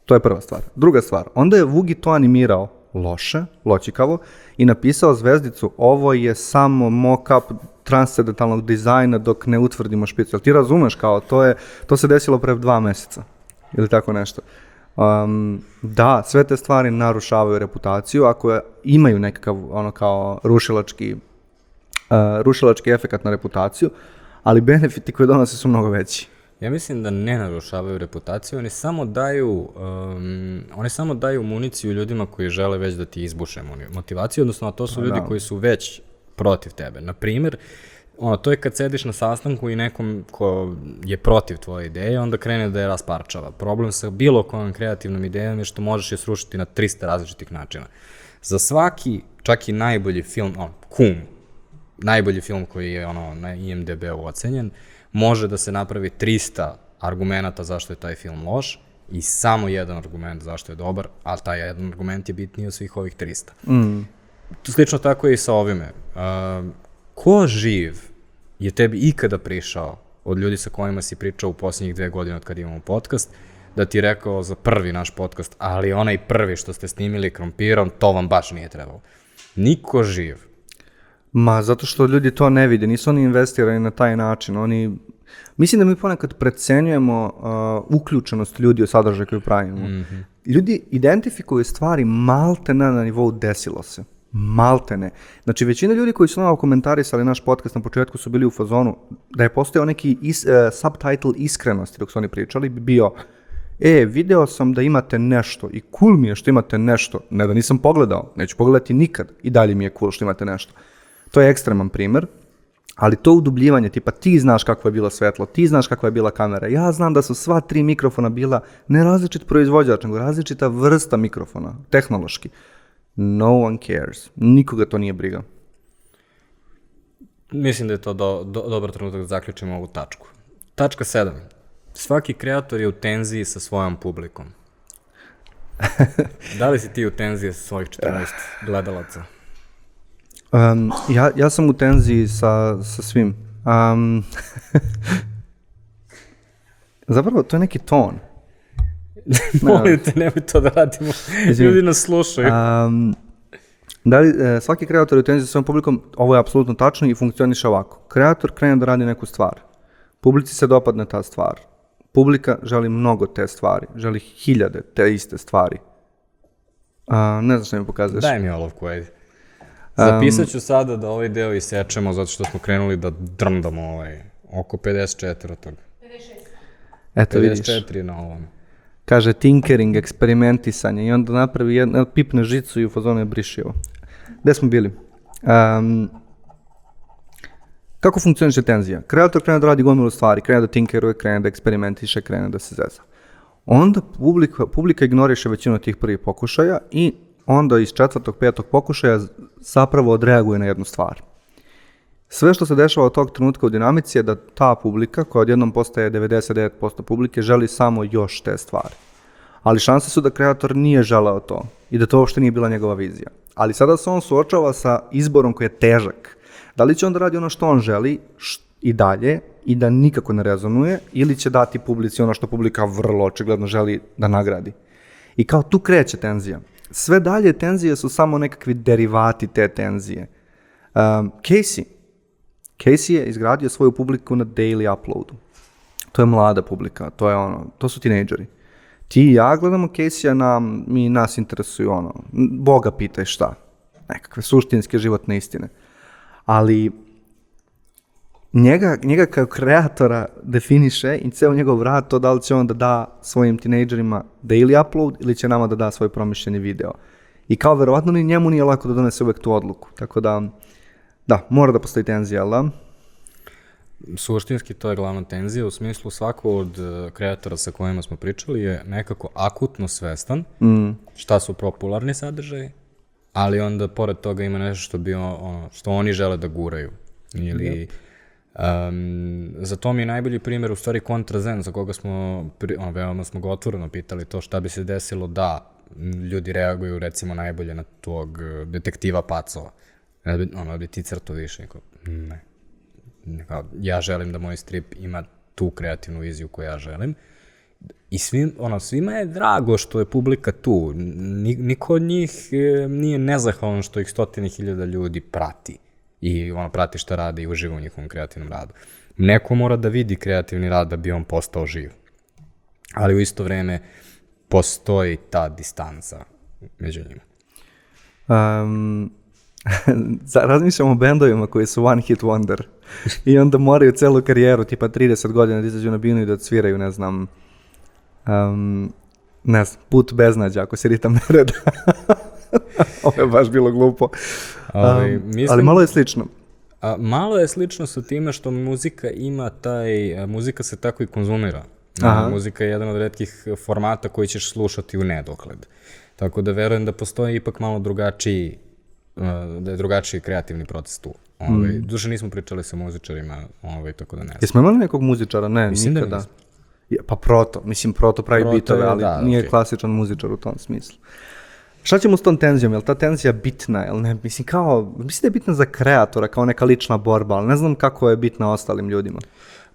To je prva stvar. Druga stvar, onda je Vugi to animirao loše, ločikavo, i napisao zvezdicu, ovo je samo mock-up transcendentalnog dizajna dok ne utvrdimo špicu. Jel ti razumeš kao, to, je, to se desilo pre dva meseca, ili tako nešto. Um, da, sve te stvari narušavaju reputaciju, ako je, imaju nekakav ono kao rušilački, uh, rušilački efekat na reputaciju, ali benefiti koje donose su mnogo veći. Ja mislim da ne narušavaju reputaciju, oni samo daju, um, oni samo daju municiju ljudima koji žele već da ti izbuše motivaciju, odnosno a to su ljudi da. koji su već protiv tebe. Na primjer, ono, to je kad sediš na sastanku i nekom ko je protiv tvoje ideje, onda krene da je rasparčava. Problem sa bilo kojom kreativnom idejom je što možeš je srušiti na 300 različitih načina. Za svaki, čak i najbolji film, on, kum, najbolji film koji je ono na IMDb-u ocenjen, može da se napravi 300 argumenta zašto je taj film loš i samo jedan argument zašto je dobar, ali taj jedan argument je bitniji od svih ovih 300. Mm. Slično tako je i sa ovime. Uh, ko živ je tebi ikada prišao od ljudi sa kojima si pričao u posljednjih dve godine od kad imamo podcast, da ti je rekao za prvi naš podcast, ali onaj prvi što ste snimili krompirom, to vam baš nije trebalo. Niko živ. Ma, zato što ljudi to ne vide, nisu oni investirani na taj način, oni... Mislim da mi ponekad precenjujemo uh, uključenost ljudi u sadržaj koju pravimo. Mhm. Ljudi identifikuju stvari maltene na nivou desilo se. Maltene. Znači, većina ljudi koji su nam komentarisali naš podcast na početku su bili u fazonu da je postojao neki is, uh, subtitle iskrenosti dok su oni pričali, bi bio e, video sam da imate nešto i cool mi je što imate nešto, ne da nisam pogledao, neću pogledati nikad i dalje mi je cool što imate nešto. To je ekstreman primer, ali to udubljivanje, tipa ti znaš kako je bilo svetlo, ti znaš kakva je bila kamera, ja znam da su sva tri mikrofona bila ne različit proizvođač, nego različita vrsta mikrofona, tehnološki. No one cares. Nikoga to nije briga. Mislim da je to do, do, dobar trenutak da zaključimo ovu tačku. Tačka 7. Svaki kreator je u tenziji sa svojom publikom. da li si ti u tenziji sa svojih 14 gledalaca? Um, ja, ja sam u tenziji sa, sa svim. Um, zapravo, to je neki ton. Molim te, nemoj to da radimo. Ljudi nas slušaju. Um, da li, e, svaki kreator je u tenziji sa svojom publikom, ovo je apsolutno tačno i funkcioniše ovako. Kreator krene da radi neku stvar. Publici se dopadne ta stvar. Publika želi mnogo te stvari. Želi hiljade te iste stvari. A, ne znam što mi pokazuješ. Daj mi olovku, ajde. Zapisat ću sada da ovaj deo isečemo zato što smo krenuli da drndamo ovaj, oko 54 od toga. Eto vidiš. 54 je na ovom. Kaže tinkering, eksperimentisanje i onda napravi jedno, pipne žicu i u fazonu je briši ovo. Gde smo bili? Um, kako funkcioniše tenzija? Kreator krene da radi gomilu stvari, krene da tinkeruje, krene da eksperimentiše, krene da se zeza. Onda publika, publika ignoriše većinu tih prvih pokušaja i onda iz četvrtog, petog pokušaja zapravo odreaguje na jednu stvar. Sve što se dešava od tog trenutka u dinamici je da ta publika, koja odjednom postaje 99% publike, želi samo još te stvari. Ali šanse su da kreator nije želeo to i da to uopšte nije bila njegova vizija. Ali sada se on suočava sa izborom koji je težak. Da li će on da radi ono što on želi i dalje i da nikako ne rezonuje ili će dati publici ono što publika vrlo očigledno želi da nagradi. I kao tu kreće tenzija. Sve dalje tenzije su samo nekakvi derivati te tenzije. Um, Casey, Casey je izgradio svoju publiku na daily uploadu. To je mlada publika, to je ono, to su tinejdžeri. Ti i ja gledamo Casey-a, nam, mi nas interesuju ono, Boga pitaj šta, nekakve suštinske životne istine. Ali njega, njega kao kreatora definiše i ceo njegov rad to da li će on da da svojim tinejdžerima daily upload ili će nama da da svoj promišljeni video. I kao verovatno ni njemu nije lako da donese uvek tu odluku. Tako da, da, mora da postoji tenzija, ali da? Suštinski to je glavna tenzija, u smislu svako od uh, kreatora sa kojima smo pričali je nekako akutno svestan mm. šta su popularni sadržaji, ali onda pored toga ima nešto što, bi on- ono, što oni žele da guraju. Ili, um, za to mi je najbolji primjer u stvari Kontrazen, za koga smo, ono, veoma smo ga otvoreno pitali to šta bi se desilo da ljudi reaguju recimo najbolje na tog uh, detektiva Pacova. Ne bi, ono, da bi ti crto više, niko, ne, kao, ja želim da moj strip ima tu kreativnu viziju koju ja želim. I svim, ono, svima je drago što je publika tu. Ni, niko od njih e, nije nezahvalan što ih stotine hiljada ljudi prati. I ono, prati šta rade i uživa u njihovom kreativnom radu. Neko mora da vidi kreativni rad da bi on postao živ. Ali u isto vreme postoji ta distanca među njima. Um, razmišljam o bendovima koji su one hit wonder i onda moraju celu karijeru, tipa 30 godina da izađu na binu i da odsviraju, ne znam, um, ne znam, put beznađa, ako se ritam ne reda. Ovo je baš bilo glupo. Ovaj, Um, mislim- Ali malo je slično. A, malo je slično sa time što muzika ima taj, muzika se tako i konzumira. Aha. Muzika je jedan od redkih formata koji ćeš slušati u nedogled. Tako da verujem da postoji ipak malo drugačiji, da je drugačiji kreativni proces tu. Ovaj, Mm. Duše nismo pričali sa muzičarima, ovaj, tako da ne znam. Jesmo imali nekog muzičara? Ne, Mislim da nikada. nismo. Ja, pa Proto, mislim Proto pravi Proto bitove, ali da, nije okej. klasičan muzičar u tom smislu. Šta ćemo s tom tenzijom? Je li ta tenzija bitna? Jel ne? Mislim, kao, mislim da je bitna za kreatora, kao neka lična borba, ali ne znam kako je bitna ostalim ljudima.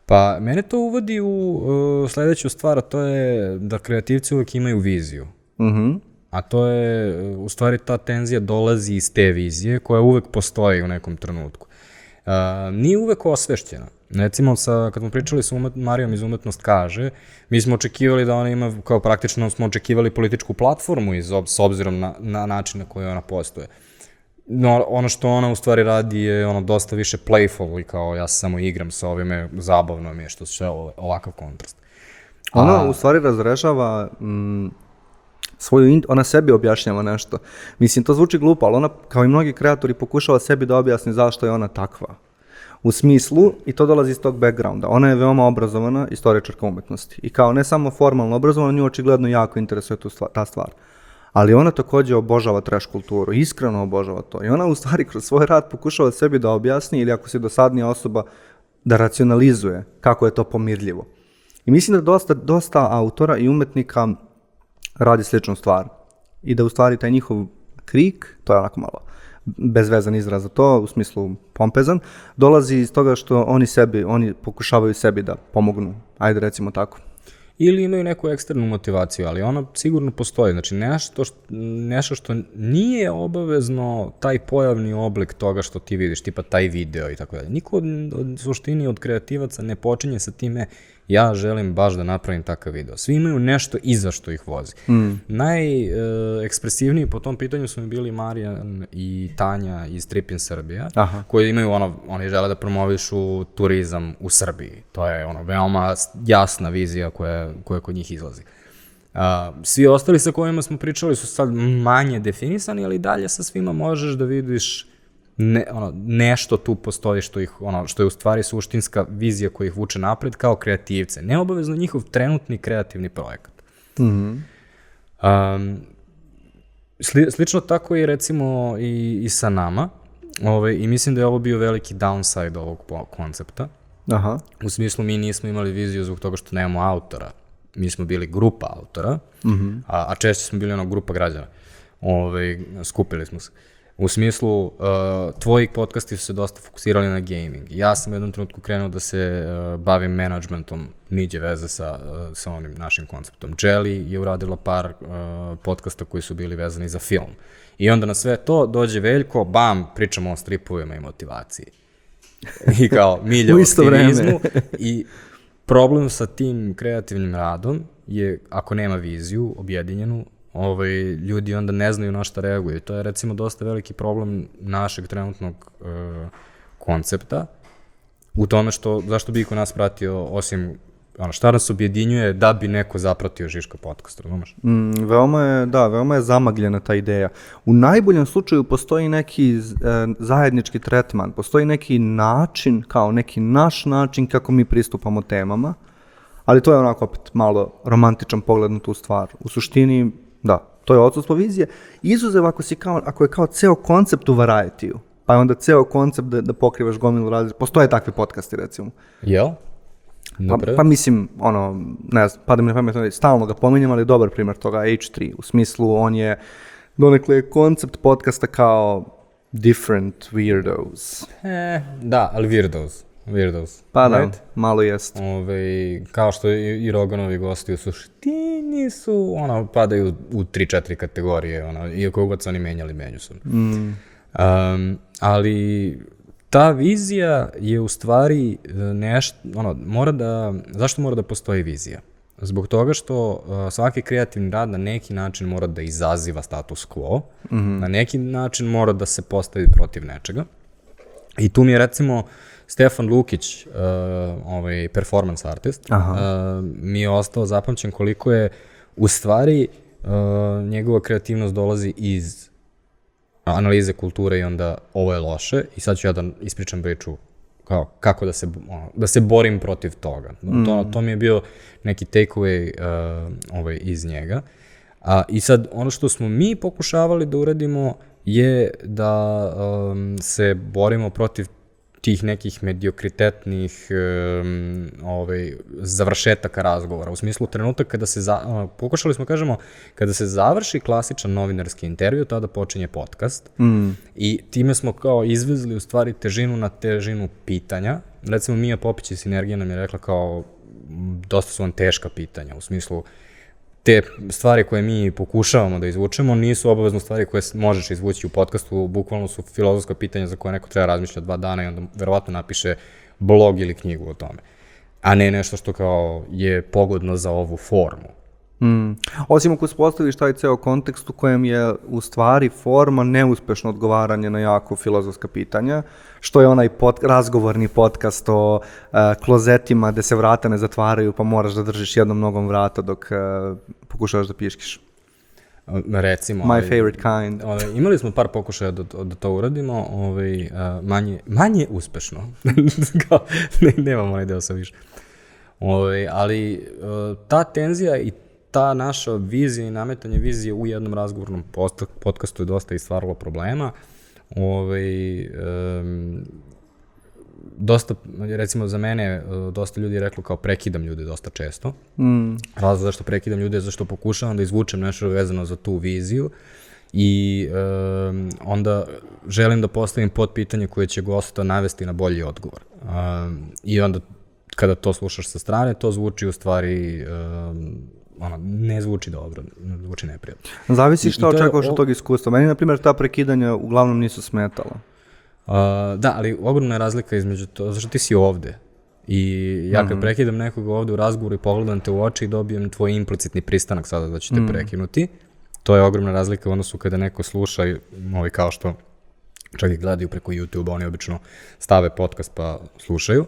Pa, mene to uvodi u uh, sledeću stvar, a to je da kreativci uvek imaju viziju. Mhm. A to je, u stvari, ta tenzija dolazi iz te vizije koja uvek postoji u nekom trenutku. Nije uvek osvešćena. Recimo, sa, kad smo pričali sa umet, Marijom iz Umetnost kaže, mi smo očekivali da ona ima, kao praktično smo očekivali političku platformu iz, ob- s obzirom na, na način na koji ona postoje. No, ono što ona u stvari radi je ono dosta više playful i kao ja se samo igram sa ovime, zabavno mi je što ovo, ovakav kontrast. Ona u stvari razrešava mm, svoju, ona sebi objašnjava nešto. Mislim, to zvuči glupo, ali ona, kao i mnogi kreatori, pokušava sebi da objasni zašto je ona takva. U smislu, i to dolazi iz tog backgrounda, ona je veoma obrazovana istoričarka umetnosti. I kao ne samo formalno obrazovana, nju očigledno jako interesuje tu stvar, ta stvar. Ali ona takođe obožava trash kulturu, iskreno obožava to. I ona u stvari kroz svoj rad pokušava sebi da objasni, ili ako si dosadnija osoba, da racionalizuje kako je to pomirljivo. I mislim da dosta, dosta autora i umetnika radi sličnu stvar. I da u stvari taj njihov krik, to je onako malo bezvezan izraz za to, u smislu pompezan, dolazi iz toga što oni sebi, oni pokušavaju sebi da pomognu. Ajde recimo tako. ili imaju neku eksternu motivaciju, ali ona sigurno postoji. Znači, nešto što, nešto što nije obavezno taj pojavni oblik toga što ti vidiš, tipa taj video i tako dalje. Niko od, od suštini od kreativaca ne počinje sa time ja želim baš da napravim takav video. Svi imaju nešto iza što ih vozi. Mm. Najekspresivniji po tom pitanju su mi bili Marijan i Tanja iz Tripin Srbija, Aha. koji imaju ono, oni žele da promovišu turizam u Srbiji. To je ono veoma jasna vizija koja, koja kod njih izlazi. Uh, svi ostali sa kojima smo pričali su sad manje definisani, ali dalje sa svima možeš da vidiš ne, ono, nešto tu postoji što ih, ono, što je u stvari suštinska vizija koja ih vuče napred kao kreativce. Neobavezno njihov trenutni kreativni projekat. Mm -hmm. um, sli, slično tako i recimo i, i sa nama. Ove, I mislim da je ovo bio veliki downside ovog koncepta. Aha. U smislu mi nismo imali viziju zbog toga što nemamo autora. Mi smo bili grupa autora, mm -hmm. a, a češće smo bili ono grupa građana. Ove, skupili smo se. U smislu, uh, tvoji podcasti su se dosta fokusirali na gaming. Ja sam u jednom trenutku krenuo da se uh, bavim managementom, niđe veze sa, uh, sa onim našim konceptom. Jelly je uradila par uh, podcasta koji su bili vezani za film. I onda na sve to dođe Veljko, bam, pričamo o stripovima i motivaciji. I kao, milje U aktivizmu. I problem sa tim kreativnim radom je, ako nema viziju objedinjenu, ovaj, ljudi onda ne znaju na šta reaguju. To je recimo dosta veliki problem našeg trenutnog uh, koncepta u tome što, zašto bi iko nas pratio osim ono, šta nas objedinjuje da bi neko zapratio Žiška podcast, razumeš? Mm, veoma je, da, veoma je zamagljena ta ideja. U najboljem slučaju postoji neki e, zajednički tretman, postoji neki način, kao neki naš način kako mi pristupamo temama, ali to je onako opet malo romantičan pogled na tu stvar. U suštini, da, to je odsustvo vizije. Izuzev ako, si kao, ako je kao ceo koncept u varietiju, pa je onda ceo koncept da, da pokrivaš gomilu različitih. Postoje takvi podcasti, recimo. Jel? Pa, pa mislim, ono, ne znam, pada mi na pamet, stalno ga pominjem, ali dobar primjer toga, H3, u smislu on je, donekle je koncept podcasta kao different weirdos. E, da, ali Weirdos. Weirdos. Pa da, Right? malo jest. Ove, kao što i, i Roganovi gosti u suštini su, ono, padaju u 3-4 kategorije, ono, iako god su oni menjali međusobno. Mm. Um, ali ta vizija je u stvari nešto, ono, mora da, zašto mora da postoji vizija? Zbog toga što uh, svaki kreativni rad na neki način mora da izaziva status quo, mm -hmm. na neki način mora da se postavi protiv nečega. I tu mi je recimo Stefan Lukić, uh, ovaj performance artist, Aha. uh, mi je ostao zapamćen koliko je u stvari uh, njegova kreativnost dolazi iz analize kulture i onda ovo je loše i sad ću ja da ispričam priču kao kako da se, ono, da se borim protiv toga. Mm. To, to mi je bio neki takeaway uh, ovaj, iz njega. A, I sad ono što smo mi pokušavali da uradimo je da um, se borimo protiv tih nekih mediokritetnih um, ovaj, završetaka razgovora. U smislu trenutak kada se, za, uh, pokušali smo kažemo, kada se završi klasičan novinarski intervju, tada počinje podcast. Mm. I time smo kao izvezli u stvari težinu na težinu pitanja. Recimo Mija Popić iz Sinergije nam je rekla kao dosta su vam teška pitanja, u smislu te stvari koje mi pokušavamo da izvučemo nisu obavezno stvari koje možeš izvući u podcastu, bukvalno su filozofska pitanja za koje neko treba razmišljati dva dana i onda verovatno napiše blog ili knjigu o tome. A ne nešto što kao je pogodno za ovu formu. Mm. Osim ako uspostaviš taj ceo kontekst u kojem je u stvari forma neuspešno odgovaranje na jako filozofska pitanja, što je onaj pod, razgovorni podcast o uh, klozetima gde se vrata ne zatvaraju pa moraš da držiš jednom nogom vrata dok uh, pokušavaš da piškiš. Recimo. My ovaj, favorite kind. Ovaj, imali smo par pokušaja da, to- da to uradimo, ovaj, a, manje, manje uspešno. Ne, nemamo onaj deo sa više. Ovaj, ali ta tenzija i ta naša vizija i nametanje vizije u jednom razgovornom post podcastu je dosta i stvaralo problema. Ovaj, em, dosta, recimo za mene, e, dosta ljudi je reklo kao prekidam ljude dosta često. Mm. Razlog zašto prekidam ljude je zašto pokušavam da izvučem nešto vezano za tu viziju i um, onda želim da postavim pod pitanje koje će gosta navesti na bolji odgovor. Um, I onda kada to slušaš sa strane, to zvuči u stvari um, ono, ne zvuči dobro, zvuči neprijatno. Zavisi šta i to je očekuješ o- od tog iskustva. Meni, na primjer, ta prekidanja uglavnom nisu smetala. Uh, da, ali ogromna je razlika između to, zašto ti si ovde. I ja kad prekidam nekoga ovde u razgovoru i pogledam te u oči i dobijem tvoj implicitni pristanak sada da ću te prekinuti, to je ogromna razlika u odnosu kada neko sluša, i, ovaj, kao što čak i gledaju preko YouTube, oni obično stave podcast pa slušaju.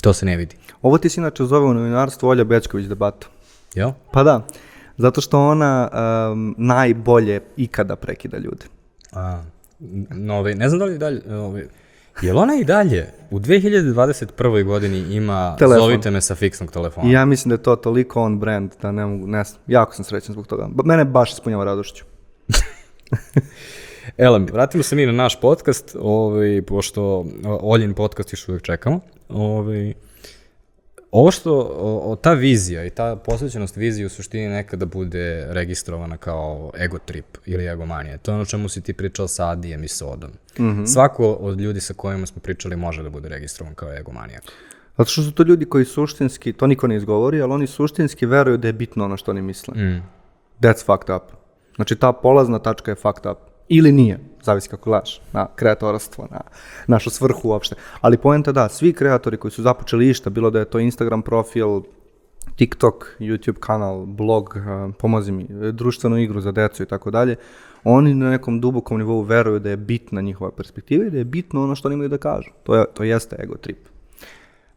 To se ne vidi. Ovo ti se inače zove u novinarstvu Olja Bečković debata. Jel? Pa da, zato što ona um, najbolje ikada prekida ljude. A, no, ovaj, ne znam da li dalje, ovaj, jel ona i dalje u 2021. godini ima Telefon. zovite me sa fiksnog telefona? Ja mislim da je to toliko on brand da ne mogu, ne znam, jako sam srećan zbog toga. Mene baš ispunjava radošću. Elem, vratimo se mi na naš podcast, ovaj, pošto Oljin podcast još uvijek čekamo. Ovaj, ovo što, o, o, ta vizija i ta posvećenost viziji u suštini nekada bude registrovana kao ego trip ili egomanija. To je ono čemu si ti pričao sa Adijem i Sodom. Mm -hmm. Svako od ljudi sa kojima smo pričali može da bude registrovan kao egomanija. Zato što su to ljudi koji suštinski, to niko ne izgovori, ali oni suštinski veruju da je bitno ono što oni misle. Mm. That's fucked up. Znači ta polazna tačka je fucked up. Ili nije, zavisi kako gledaš, na kreatorstvo, na našu svrhu uopšte. Ali poenta da, svi kreatori koji su započeli išta, bilo da je to Instagram profil, TikTok, YouTube kanal, blog, uh, pomozi mi, društvenu igru za decu i tako dalje, oni na nekom dubokom nivou veruju da je bitna njihova perspektiva i da je bitno ono što oni imaju da kažu. To, je, to jeste ego trip.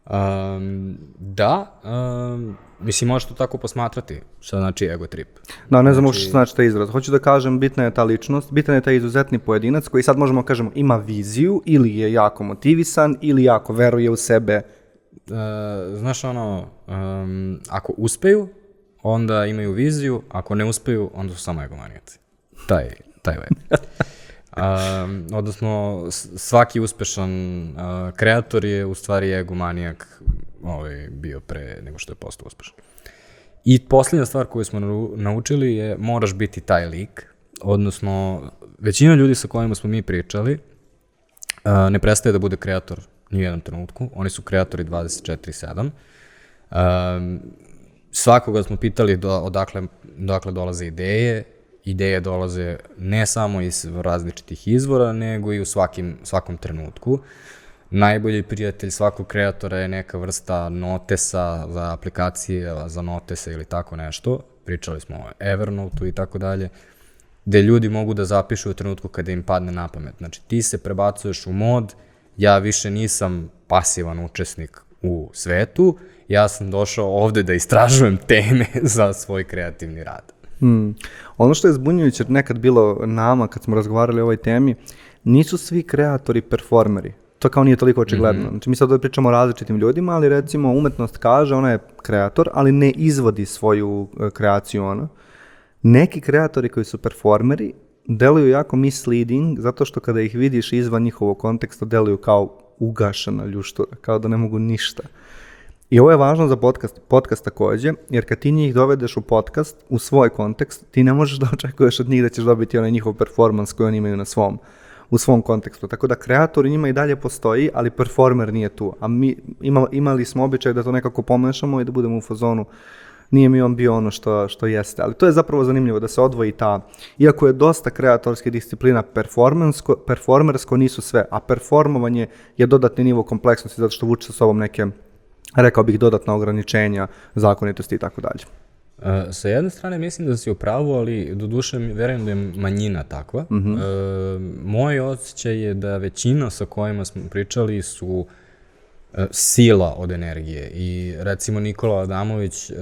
Um, da, um, mislim, možeš to tako posmatrati, šta znači ego trip. Da, ne znam uopšte šta znači taj izraz. Hoću da kažem, bitna je ta ličnost, bitan je taj izuzetni pojedinac koji sad možemo kažemo ima viziju ili je jako motivisan ili jako veruje u sebe. Uh, znaš ono, um, ako uspeju, onda imaju viziju, ako ne uspeju, onda su samo egomanijaci. Taj, taj vibe. Um, odnosno, svaki uspešan uh, kreator je u stvari egomanijak ovaj, bio pre nego što je postao uspešan. I posljednja stvar koju smo nau- naučili je moraš biti taj lik, odnosno većina ljudi sa kojima smo mi pričali uh, ne prestaje da bude kreator ni u jednom trenutku, oni su kreatori 24-7. Um, svakoga smo pitali do, odakle, odakle dolaze ideje, ideje dolaze ne samo iz različitih izvora, nego i u svakim, svakom trenutku. Najbolji prijatelj svakog kreatora je neka vrsta notesa za aplikacije, za notese ili tako nešto. Pričali smo o Evernote-u i tako dalje gde ljudi mogu da zapišu u trenutku kada im padne na pamet. Znači, ti se prebacuješ u mod, ja više nisam pasivan učesnik u svetu, ja sam došao ovde da istražujem teme za svoj kreativni rad. Hmm. Ono što je zbunjujuće nekad bilo nama kad smo razgovarali o ovoj temi, nisu svi kreatori performeri. To kao nije toliko očigledno. Mm -hmm. Znači mi sad ovdje pričamo o različitim ljudima, ali recimo umetnost kaže, ona je kreator, ali ne izvodi svoju e, kreaciju ona. Neki kreatori koji su performeri deluju jako misleading, zato što kada ih vidiš izvan njihovog konteksta, deluju kao ugašena ljuštura, kao da ne mogu ništa. I ovo je važno za podcast, podcast takođe, jer kad ti njih dovedeš u podcast, u svoj kontekst, ti ne možeš da očekuješ od njih da ćeš dobiti onaj njihov performans koji oni imaju na svom, u svom kontekstu. Tako da kreator njima i dalje postoji, ali performer nije tu. A mi ima, imali smo običaj da to nekako pomešamo i da budemo u fazonu nije mi on bio ono što, što jeste. Ali to je zapravo zanimljivo da se odvoji ta, iako je dosta kreatorske disciplina performansko, performersko, nisu sve, a performovanje je dodatni nivo kompleksnosti zato što vuče sa sobom neke rekao bih dodatna ograničenja, zakonitosti i tako dalje. Uh, sa jedne strane mislim da si u pravu, ali do duše verujem da je manjina takva. Uh -huh. uh, moj osjećaj je da većina sa kojima smo pričali su uh, sila od energije i recimo Nikola Adamović uh,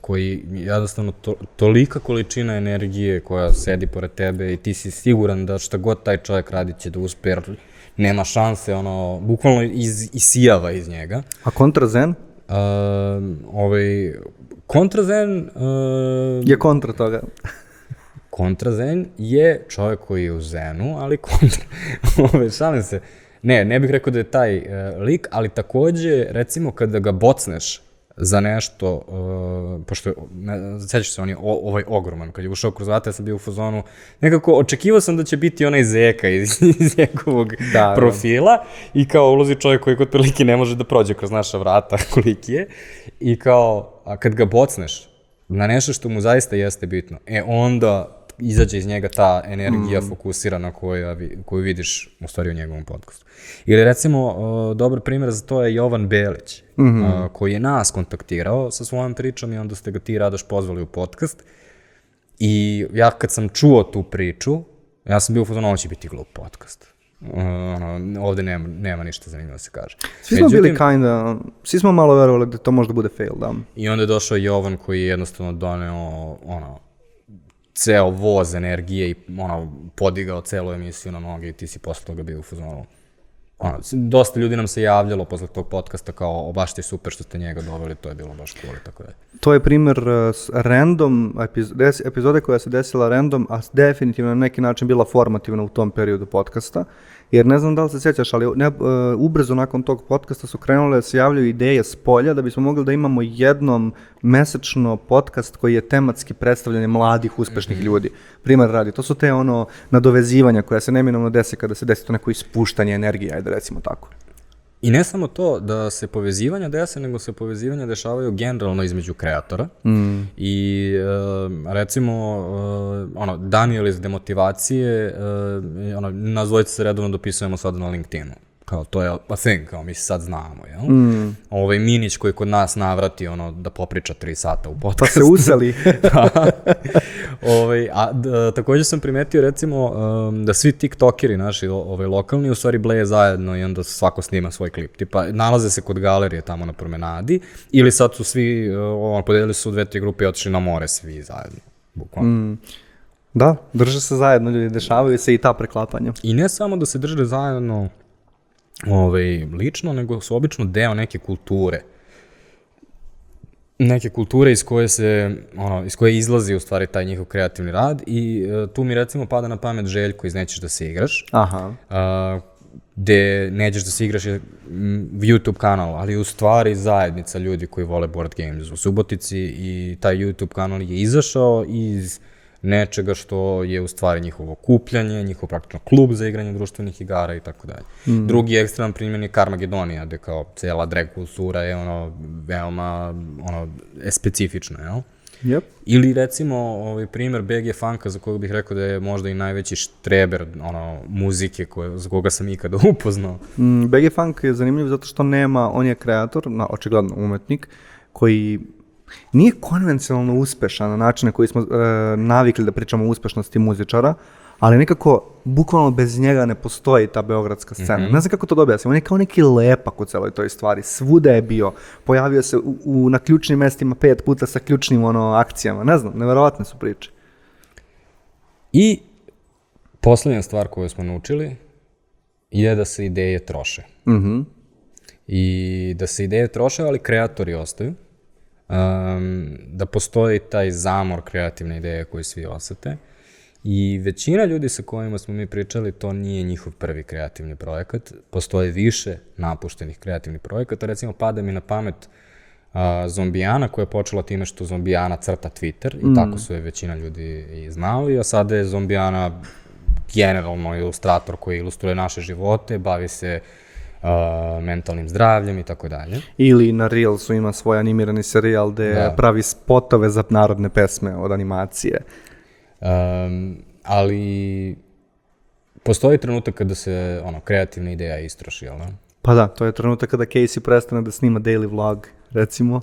koji jednostavno to, tolika količina energije koja sedi pored tebe i ti si siguran da šta god taj čovjek radi će da uspe jer nema šanse, ono, bukvalno iz, isijava iz njega. A kontra zen? Uh, ovaj, kontrazen... Uh, Je kontra toga. kontrazen je čovjek koji je u zenu, ali kontra... Ove, šalim se. Ne, ne bih rekao da je taj uh, lik, ali takođe, recimo, kada ga bocneš za nešto, uh, pošto, ne, sećaš se, on je o, ovaj ogroman, kad je ušao kroz vrata, ja sam bio u fazonu, nekako očekivao sam da će biti onaj zeka iz, iz njegovog da, profila da. i kao ulazi čovjek koji kod prilike ne može da prođe kroz naša vrata, koliki je, i kao, a kad ga bocneš na nešto što mu zaista jeste bitno, e onda izađe iz njega ta energija mm. fokusirana koja, koju vidiš u stvari u njegovom podcastu. Ili recimo, uh, dobar primjer za to je Jovan Belić, mm -hmm. uh, koji je nas kontaktirao sa svojom pričom i onda ste ga ti Radoš pozvali u podcast. I ja kad sam čuo tu priču, ja sam bio u fazonu, ovo će biti glup podcast. Uh, ono, ovde nema, nema ništa zanimljivo da se kaže. Svi smo Međutim, bili kinda, svi smo malo verovali da to možda bude fail, da. I onda je došao Jovan koji je jednostavno doneo, ono, ceo voz energije i ono, podigao celu emisiju na noge i ti si posle toga bio u fazonu. Ono, dosta ljudi nam se javljalo posle tog podcasta kao, o, baš ti super što ste njega doveli, to je bilo baš cool i tako da. To je primer uh, random epizode, epizode koja se desila random, a definitivno na neki način bila formativna u tom periodu podcasta. Jer ne znam da li se sjećaš, ali ne, uh, ubrzo nakon tog podcasta su krenule da se javljaju ideje s polja da bismo mogli da imamo jednom mesečno podcast koji je tematski predstavljanje mladih, uspešnih mm -hmm. ljudi. Primer radi, to su te ono nadovezivanja koja se neminovno desi kada se desi to neko ispuštanje energije, ajde recimo tako. I ne samo to da se povezivanja dese, nego se povezivanja dešavaju generalno između kreatora. Mm. I uh, recimo, uh, ono, Daniel iz demotivacije, uh, ono, nas se redovno dopisujemo sad na LinkedInu kao to je a thing, kao mi sad znamo, jel? Mm. Ovaj Minić koji kod nas navrati ono da popriča 3 sata u podcastu. Pa se uzeli. da. ovaj, a d, takođe sam primetio recimo um, da svi tiktokeri naši ovaj, lokalni u stvari bleje zajedno i onda svako snima svoj klip. Tipa nalaze se kod galerije tamo na promenadi ili sad su svi, uh, podelili su u dve, tri grupe i otišli na more svi zajedno. Bukvalno. Mm. Da, drže se zajedno ljudi, dešavaju se i ta preklapanja. I ne samo da se drže zajedno ovaj, lično, nego su obično deo neke kulture. Neke kulture iz koje se, ono, iz koje izlazi u stvari taj njihov kreativni rad i uh, tu mi recimo pada na pamet Željko iz Nećeš da se igraš. Aha. Uh, gde nećeš da se igraš YouTube kanal, ali u stvari zajednica ljudi koji vole board games u Subotici i taj YouTube kanal je izašao iz nečega što je u stvari njihovo kupljanje, njihov praktično klub za igranje društvenih igara i tako dalje. Mm. Drugi ekstreman primjer je Carmageddonija, gde kao cela drag kultura je ono veoma ono, je specifična, jel? Yep. Ili recimo ovaj primer BG Funka za kojeg bih rekao da je možda i najveći štreber ono muzike koje za koga sam ikada upoznao. Mm, BG Funk je zanimljiv zato što nema, on je kreator, na očigledno umetnik koji nije konvencionalno uspešan na način na koji smo e, navikli da pričamo o uspešnosti muzičara, ali nekako, bukvalno bez njega ne postoji ta beogradska scena. Mm -hmm. Ne znam kako to dobija se, on je kao neki lepak u celoj toj stvari. Svuda je bio, pojavio se u, u, na ključnim mestima pet puta sa ključnim ono, akcijama. Ne znam, neverovatne su priče. I poslednja stvar koju smo naučili je da se ideje troše. Mm -hmm. I da se ideje troše, ali kreatori ostaju um, da postoji taj zamor kreativne ideje koje svi osete. I većina ljudi sa kojima smo mi pričali, to nije njihov prvi kreativni projekat. Postoje više napuštenih kreativnih projekata. Recimo, pada mi na pamet uh, Zombijana koja je počela time što Zombijana crta Twitter i mm. tako su je većina ljudi i znali, a sada je Zombijana generalno ilustrator koji ilustruje naše živote, bavi se uh, uh, mentalnim zdravljem i tako dalje. Ili na Reelsu ima svoj animirani serijal gde da. pravi spotove za narodne pesme od animacije. Um, ali postoji trenutak kada se ono, kreativna ideja istroši, jel da? Pa da, to je trenutak kada Casey prestane da snima daily vlog, recimo.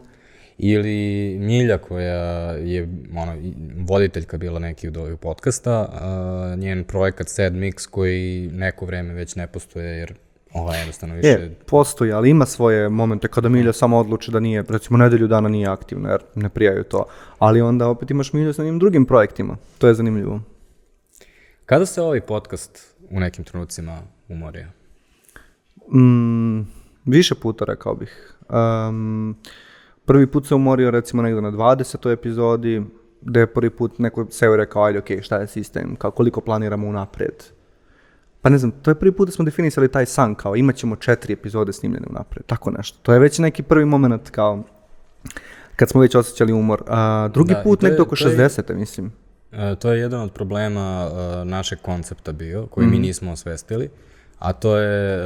ili Milja koja je ono, voditeljka bila neki od ovih podcasta, a, njen projekat Sad Mix koji neko vreme već ne postoje jer ova jednostavno više... Je, postoji, ali ima svoje momente kada Milja samo odluči da nije, recimo nedelju dana nije aktivna jer ne prijaju to. Ali onda opet imaš Milju sa njim drugim projektima. To je zanimljivo. Kada se ovaj podcast u nekim trenucima umorio? Mm, više puta rekao bih. Um, prvi put se umorio recimo negdje na 20. epizodi, gde je prvi put neko seo i rekao, ajde, okej, šta je sistem, kao koliko planiramo unapred. Pa ne znam, to je prvi put da smo definisali taj san, kao imat ćemo četiri epizode snimljene unapred, tako nešto. To je već neki prvi moment kao kad smo već osjećali umor. A, drugi Da, put negdje oko to je- 60. mislim. E, to je jedan od problema e, našeg koncepta bio, koji Mhm. mi nismo osvestili, a to je e,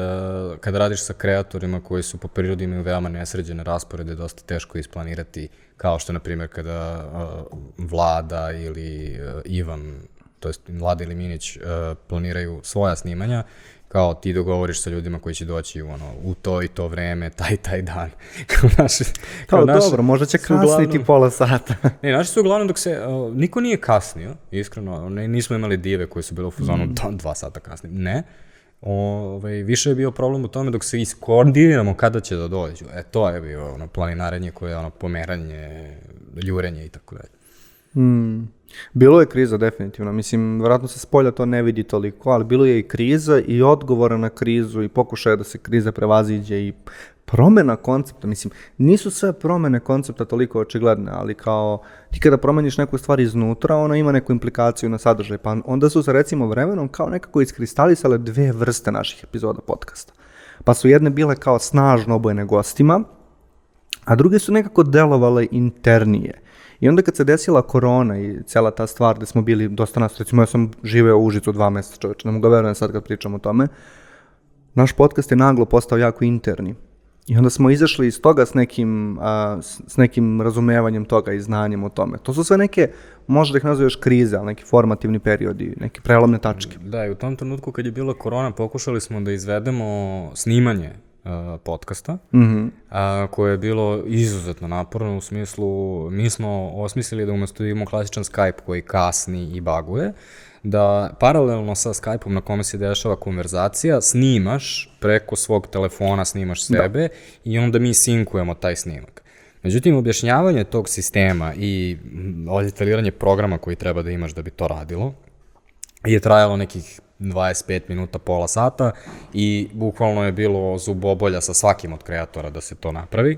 kada radiš sa kreatorima koji su po prirodi imaju veoma nesređene rasporede, dosta teško isplanirati, kao što, na primjer, kada e, Vlada ili e, Ivan, to jest Vlada ili Minić, e, planiraju svoja snimanja, kao ti dogovoriš sa ljudima koji će doći u, ono, u to i to vreme, taj taj dan. kao naše, Kao, naše- dobro, možda će su uglavnom- kasniti pola sata. Ne, naši su uglavnom dok se, uh, niko nije kasnio, iskreno, ne, nismo imali dive koji su bile u fazonu Mm. dva, dva sata kasnije, ne. Ovaj, više je bio problem u tome dok se iskoordiniramo kada će da dođu. E, to je bio ono, planinarenje koje je ono, pomeranje, ljurenje i tako dalje. Mm. Bilo je kriza, definitivno. Mislim, vjerojatno se s polja to ne vidi toliko, ali bilo je i kriza i odgovora na krizu i pokušaja da se kriza prevaziđe i promjena koncepta. Mislim, nisu sve promjene koncepta toliko očigledne, ali kao ti kada promeniš neku stvar iznutra, ona ima neku implikaciju na sadržaj. Pa onda su se recimo vremenom kao nekako iskristalisale dve vrste naših epizoda podcasta. Pa su jedne bile kao snažno obojene gostima, a druge su nekako delovale internije. I onda kad se desila korona i cela ta stvar gde smo bili dosta nas, recimo ja sam živeo u Užicu dva meseca čoveče, ne mogu ga verujem sad kad pričam o tome, naš podcast je naglo postao jako interni. I onda smo izašli iz toga s nekim, a, s, s nekim razumevanjem toga i znanjem o tome. To su sve neke, možda da ih nazoveš krize, ali neki formativni periodi, neke prelomne tačke. Da, i u tom trenutku kad je bila korona, pokušali smo da izvedemo snimanje uh, podcasta, Mhm. a, koje je bilo izuzetno naporno u smislu, mi smo osmislili da umesto da imamo klasičan Skype koji kasni i baguje, da paralelno sa Skype-om na kome se dešava konverzacija, snimaš preko svog telefona, snimaš sebe i onda mi sinkujemo taj snimak. Međutim, objašnjavanje tog sistema i mm, instaliranje programa koji treba da imaš da bi to radilo, je trajalo nekih 25 minuta, pola sata i bukvalno je bilo zubobolja sa svakim od kreatora da se to napravi.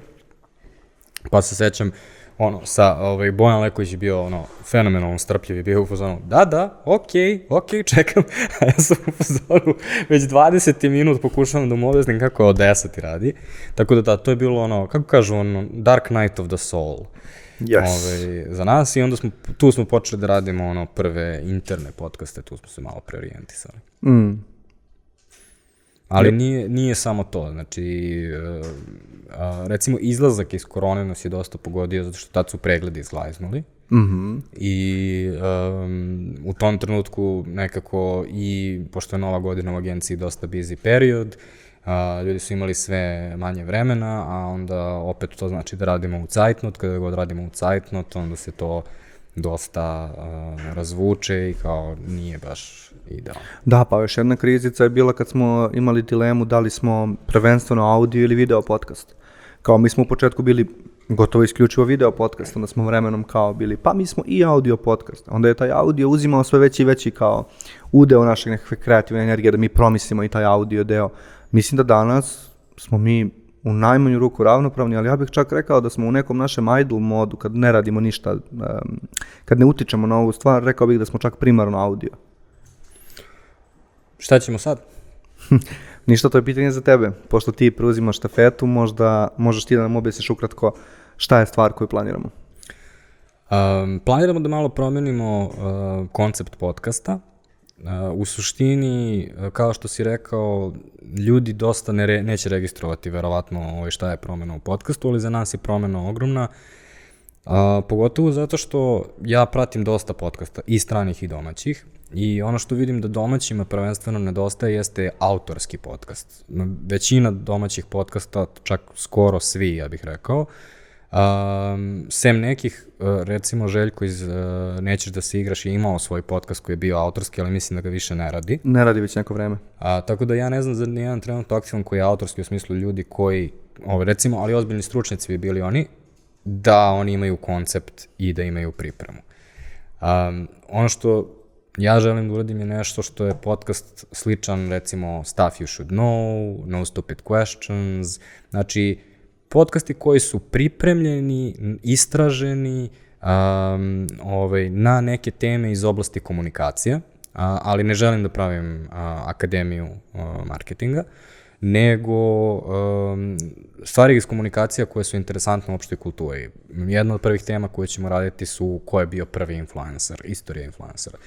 Pa se sećam, ono, sa, ovaj, Bojan Leković je bio, ono, fenomenalno strpljiv i bio u fazonu, da, da, okej, okej, čekam, a ja sam u fazonu, već 20 minut pokušavam da mu objasnim kako je od 10 radi, tako da da, to je bilo ono, kako kažu, ono, Dark Night of the Soul. Yes. Ovaj, za nas i onda smo, tu smo počeli da radimo ono prve interne podcaste, tu smo se malo preorijentisali. Mm. Ali nije, nije samo to, znači, uh, a, recimo izlazak iz korone nas je dosta pogodio zato što tad su pregledi izglaznuli Mhm. i um, u tom trenutku nekako i pošto je nova godina u agenciji dosta busy period, a, ljudi su imali sve manje vremena, a onda opet to znači da radimo u cajtnot, kada god radimo u cajtnot, onda se to dosta a, razvuče i kao nije baš idealno. Da, pa još jedna krizica je bila kad smo imali dilemu da li smo prvenstveno audio ili video podcast. Kao mi smo u početku bili gotovo isključivo video podcast, onda smo vremenom kao bili, pa mi smo i audio podcast. Onda je taj audio uzimao sve veći i veći kao udeo našeg nekakve kreativne energije da mi promislimo i taj audio deo. Mislim da danas smo mi u najmanju ruku ravnopravni, ali ja bih čak rekao da smo u nekom našem idle modu, kad ne radimo ništa, kad ne utičemo na ovu stvar, rekao bih da smo čak primarno audio. Šta ćemo sad? Ništa, to je pitanje za tebe. Pošto ti preuzimaš štafetu, možda možeš ti da nam objasniš ukratko šta je stvar koju planiramo. Um, planiramo da malo promenimo uh, koncept podcasta. Uh, u suštini, uh, kao što si rekao, ljudi dosta ne re, neće registrovati verovatno ovaj, šta je promena u podcastu, ali za nas je promena ogromna. Uh, pogotovo zato što ja pratim dosta podcasta, i stranih i domaćih, i ono što vidim da domaćima prvenstveno nedostaje jeste autorski podcast. Većina domaćih podcasta, čak skoro svi, ja bih rekao, Um, sem nekih, uh, recimo Željko iz uh, Nećeš da se igraš je imao svoj podcast koji je bio autorski, ali mislim da ga više ne radi. Ne radi već neko vreme. A, tako da ja ne znam za nijedan trenutno aktivan koji je autorski u smislu ljudi koji, ovo, recimo, ali ozbiljni stručnjaci bi bili oni, da oni imaju koncept i da imaju pripremu. Um, ono što ja želim da uradim je nešto što je podcast sličan, recimo Stuff You Should Know, No Stupid Questions, znači podcasti koji su pripremljeni, istraženi um, ovaj, na neke teme iz oblasti komunikacija, a, ali ne želim da pravim a, akademiju a, marketinga, nego um, stvari iz komunikacija koje su interesantne u opštoj kulturi. Jedna od prvih tema koje ćemo raditi su ko je bio prvi influencer, istorija influencera.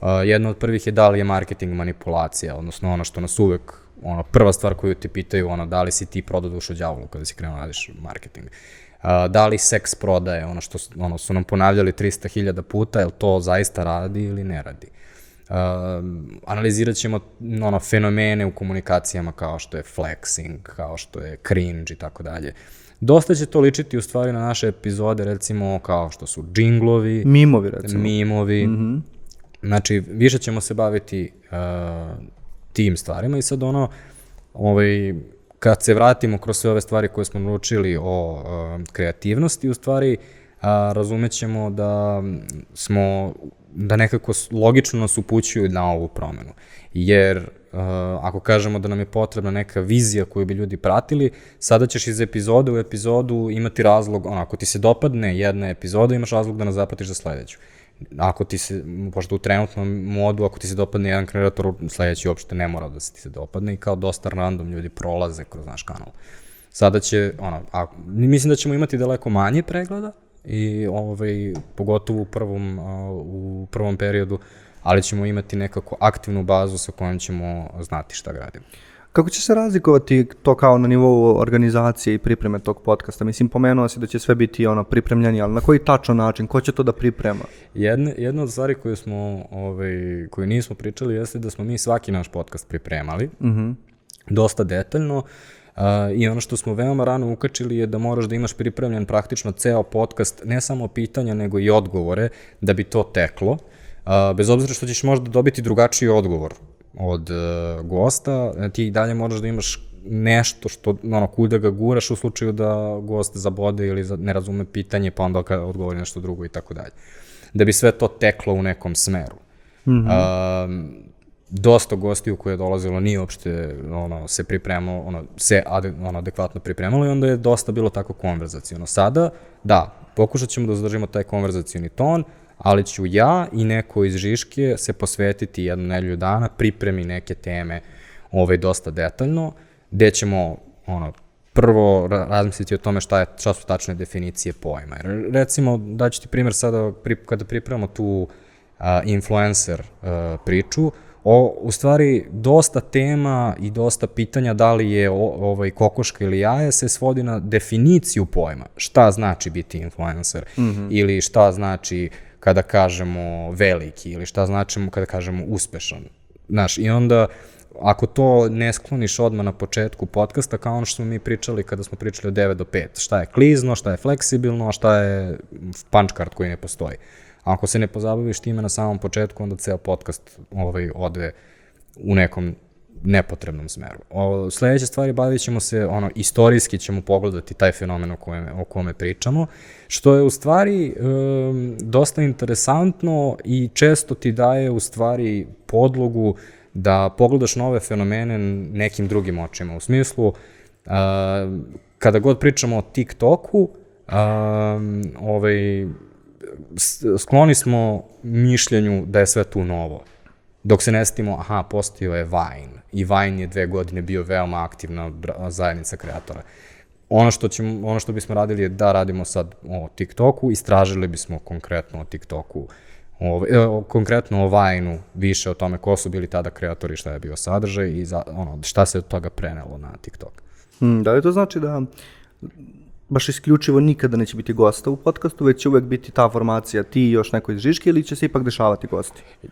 Uh, jedna od prvih je da li je marketing manipulacija, odnosno ono što nas uvek, ono, prva stvar koju ti pitaju, ono, da li si ti prodao dušu đavolu kada si krenuo da radiš marketing. Uh, da li seks prodaje, ono što ono, su nam ponavljali 300.000 puta, jel to zaista radi ili ne radi. Uh, analizirat ćemo ono, fenomene u komunikacijama kao što je flexing, kao što je cringe i tako dalje. Dosta će to ličiti u stvari na naše epizode, recimo kao što su džinglovi, Mimovi, recimo. mimovi. Mm -hmm. Znači, više ćemo se baviti uh, tim stvarima i sad ono, ovaj, kad se vratimo kroz sve ove stvari koje smo naučili o uh, kreativnosti, u stvari uh, razumećemo da smo, da nekako logično nas upućuju na ovu promenu. Jer uh, ako kažemo da nam je potrebna neka vizija koju bi ljudi pratili, sada ćeš iz epizode u epizodu imati razlog, ono, ako ti se dopadne jedna epizoda, imaš razlog da nas zapratiš za sledeću ako ti se, pošto u trenutnom modu, ako ti se dopadne jedan kreator, sledeći uopšte ne mora da se ti se dopadne i kao dosta random ljudi prolaze kroz naš kanal. Sada će, ono, a, mislim da ćemo imati daleko manje pregleda i ovaj, pogotovo u prvom, a, u prvom periodu, ali ćemo imati nekako aktivnu bazu sa kojom ćemo znati šta gradimo. Kako će se razlikovati to kao na nivou organizacije i pripreme tog podcasta? Mislim, pomenuo si da će sve biti ono pripremljeni, ali na koji tačan način? Ko će to da priprema? Jedna, jedna od stvari koju smo, ovaj, koju nismo pričali jeste da smo mi svaki naš podcast pripremali, mm -hmm. dosta detaljno, uh, i ono što smo veoma rano ukačili je da moraš da imaš pripremljen praktično ceo podcast, ne samo pitanja, nego i odgovore, da bi to teklo, uh, bez obzira što ćeš možda dobiti drugačiji odgovor od uh, gosta, ti i dalje moraš da imaš nešto što, ono, kuda ga guraš u slučaju da gost zabode ili ne razume pitanje, pa onda odgovori nešto drugo i tako dalje. Da bi sve to teklo u nekom smeru. Mm -hmm. um, dosta gostiju koje je dolazilo nije uopšte ono, se pripremalo, ono, se ade, ono, adekvatno pripremalo i onda je dosta bilo tako konverzacijono. Sada, da, pokušat ćemo da zadržimo taj konverzacioni ton, ali ću ja i neko iz Žiške se posvetiti jednu nedelju dana pripremi neke teme ovaj, dosta detaljno, gde ćemo ono, prvo ra- razmisliti o tome šta, je, šta su tačne definicije pojma. Jer, recimo, daću ti primjer sada pri, kada pripremamo tu a, influencer a, priču, o, u stvari dosta tema i dosta pitanja da li je o, ovaj kokoška ili jaje se svodi na definiciju pojma. Šta znači biti influencer mm -hmm. ili šta znači kada kažemo veliki ili šta značimo kada kažemo uspešan. Znaš, i onda ako to ne skloniš odmah na početku podcasta, kao ono što smo mi pričali kada smo pričali od 9 do 5, šta je klizno, šta je fleksibilno, šta je punch card koji ne postoji. Ako se ne pozabaviš time na samom početku, onda ceo podcast ovaj, ode u nekom nepotrebnom smeru. O, sledeće stvari bavit ćemo se, ono, istorijski ćemo pogledati taj fenomen o kome, o kome pričamo, što je u stvari um, dosta interesantno i često ti daje u stvari podlogu da pogledaš nove fenomene nekim drugim očima. U smislu, uh, kada god pričamo o TikToku, um, ovaj, skloni smo mišljenju da je sve tu novo. Dok se ne setimo, aha, postio je Vine. I Vine je dve godine bio veoma aktivna zajednica kreatora. Ono što, ćemo, ono što bismo radili je da radimo sad o TikToku, istražili bismo konkretno o TikToku, o, e, o, konkretno o Vine-u, više o tome ko su bili tada kreatori, šta je bio sadržaj i za, ono, šta se od toga prenelo na TikTok. Hmm, da li to znači da baš isključivo nikada neće biti gosta u podcastu, već će uvek biti ta formacija ti i još neko iz Žiške ili će se ipak dešavati gosti? E,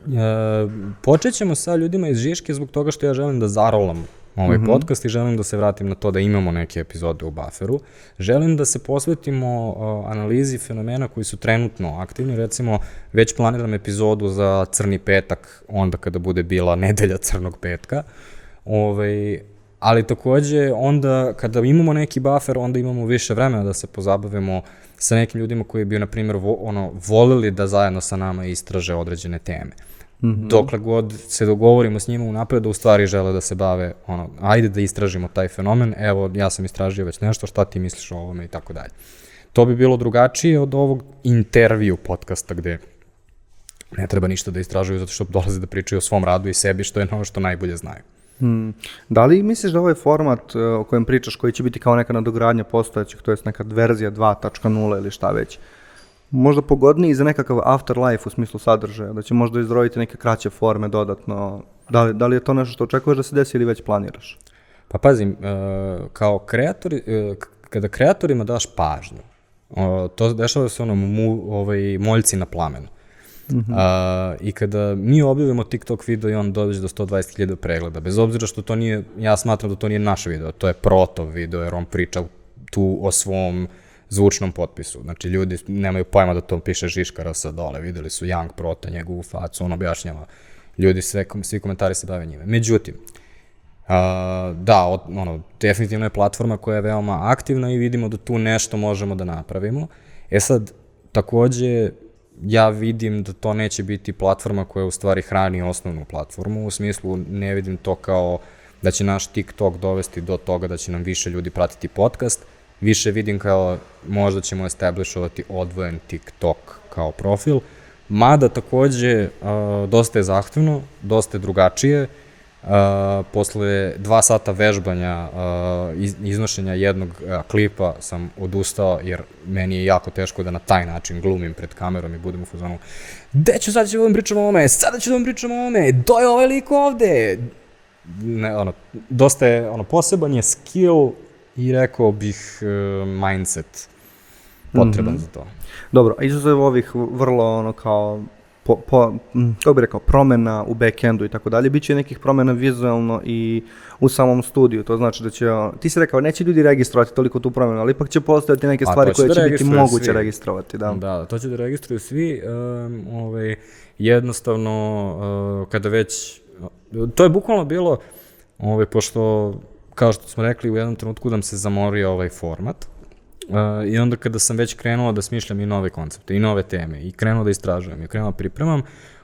počet ćemo sa ljudima iz Žiške zbog toga što ja želim da zarolam ovaj podcast i želim da se vratim na to da imamo neke epizode u bufferu. Želim da se posvetimo uh, analizi fenomena koji su trenutno aktivni, recimo već planiram epizodu za Crni petak, onda kada bude bila nedelja Crnog petka, ovaj, ali takođe onda kada imamo neki buffer, onda imamo više vremena da se pozabavimo sa nekim ljudima koji bi, na primjer, vo, ono, volili da zajedno sa nama istraže određene teme. Mm -hmm. Dokle god se dogovorimo s njima unapred da u stvari žele da se bave, ono, ajde da istražimo taj fenomen, evo, ja sam istražio već nešto, šta ti misliš o ovome i tako dalje. To bi bilo drugačije od ovog intervju podcasta gde ne treba ništa da istražuju zato što dolaze da pričaju o svom radu i sebi što je ono što najbolje znaju. Hmm. Da li misliš da ovaj format uh, o kojem pričaš, koji će biti kao neka nadogradnja postojećeg, to je neka verzija 2.0 ili šta već, možda pogodniji za nekakav afterlife u smislu sadržaja, da će možda izdrojiti neke kraće forme dodatno. Da li, da li je to nešto što očekuješ da se desi ili već planiraš? Pa pazim, uh, kao kreatori, uh, kada kreatorima daš pažnju, to dešava se ono mu, ovaj, moljci na plamenu. Uh -huh. uh, I kada mi objavimo TikTok video i on dođe do 120.000 pregleda, bez obzira što to nije, ja smatram da to nije naš video, to je protov video, jer on priča tu o svom zvučnom potpisu. Znači, ljudi nemaju pojma da to piše Žiškara sa dole, videli su Young Prota, njegovu facu, on objašnjava. Ljudi, sve, svi komentari se bave njime. Međutim, Uh, da, od, ono, definitivno je platforma koja je veoma aktivna i vidimo da tu nešto možemo da napravimo. E sad, takođe, ja vidim da to neće biti platforma koja u stvari hrani osnovnu platformu, u smislu ne vidim to kao da će naš TikTok dovesti do toga da će nam više ljudi pratiti podcast, više vidim kao možda ćemo establishovati odvojen TikTok kao profil, mada takođe dosta je zahtevno, dosta je drugačije, Uh, posle dva sata vežbanja, uh, iz, iznošenja jednog uh, klipa sam odustao jer meni je jako teško da na taj način glumim pred kamerom i budem u fazonu gde ću sad ću da vam pričam o ovome, sada ću da vam pričam o ovome, do je ovaj lik ovde. Ne, ono, dosta je, ono, poseban je skill i rekao bih uh, mindset potreban mm -hmm. za to. Dobro, a izuzev ovih vrlo ono kao po, po, kako bih rekao, promena u backendu i tako dalje, bit će nekih promena vizualno i u samom studiju, to znači da će, ti si rekao, neće ljudi registrovati toliko tu promenu, ali ipak će postojati neke A, stvari koje da će biti moguće svi. registrovati. Da. da, to će da registruju svi, um, ovaj, jednostavno, uh, kada već, to je bukvalno bilo, ovaj, pošto, kao što smo rekli, u jednom trenutku nam se zamorio ovaj format, Uh, I onda kada sam već krenuo da smišljam i nove koncepte i nove teme i krenuo da istražujem i krenuo da pripremam,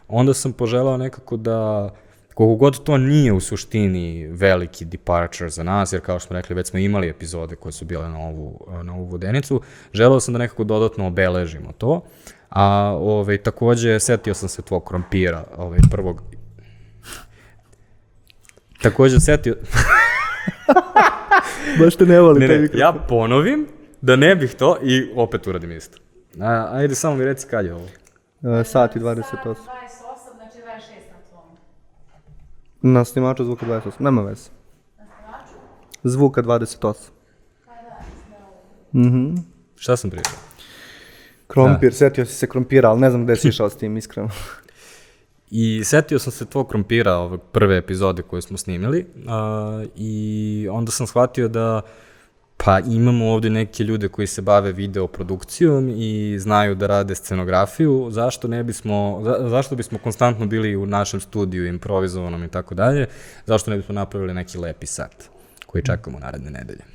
onda sam poželao nekako da koliko god to nije u suštini veliki departure za nas, jer kao što smo rekli, već smo imali epizode koje su bile na ovu, na ovu vodenicu, želeo sam da nekako dodatno obeležimo to, a ovaj, takođe setio sam se tvog krompira, ovaj, prvog... Takođe setio... Baš te ne voli ne, ne, Ja ponovim, da ne bih to i opet uradim isto. A, ajde samo mi reci kad je ovo. Uh, sat i 28. Sat 28, znači 26 na tvom. Na snimaču zvuka 28, nema veze. Na snimaču? Zvuka 28. Pa da, Mhm. Mm Šta sam pričao? Krompir, da. setio si se krompira, ali ne znam gde si išao s tim, iskreno. I setio sam se tvog krompira, ove prve epizode koje smo snimili, uh, i onda sam shvatio da uh, Pa imamo ovde neke ljude koji se bave videoprodukcijom i znaju da rade scenografiju, zašto ne bismo, za, zašto bismo konstantno bili u našem studiju improvizovanom i tako dalje, zašto ne bismo napravili neki lepi sat koji čekamo naredne nedelje.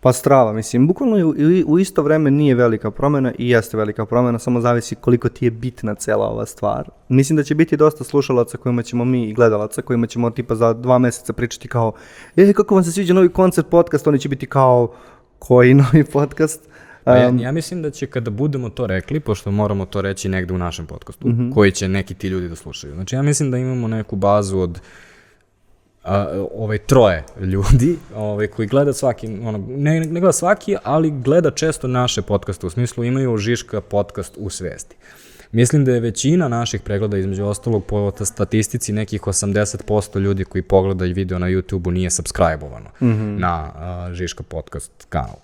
Pa strava, mislim, bukvalno u, u isto vreme nije velika promena i jeste velika promena, samo zavisi koliko ti je bitna cela ova stvar. Mislim da će biti dosta slušalaca kojima ćemo mi i gledalaca, kojima ćemo tipa za dva meseca pričati kao, e, kako vam se sviđa novi koncert podcast, oni će biti kao, koji novi podcast? Um, ja, ja mislim da će kada budemo to rekli, pošto moramo to reći negde u našem podcastu, uh mhm. -huh. koji će neki ti ljudi da slušaju. Znači ja mislim da imamo neku bazu od a, ovaj troje ljudi ovaj koji gleda svaki ono ne ne gleda svaki ali gleda često naše podcaste u smislu imaju Žiška podcast u svesti Mislim da je većina naših pregleda, između ostalog, po statistici nekih 80% ljudi koji pogledaju video na YouTube-u nije subscribe-ovano mm -hmm. na uh, Žiška podcast kanal.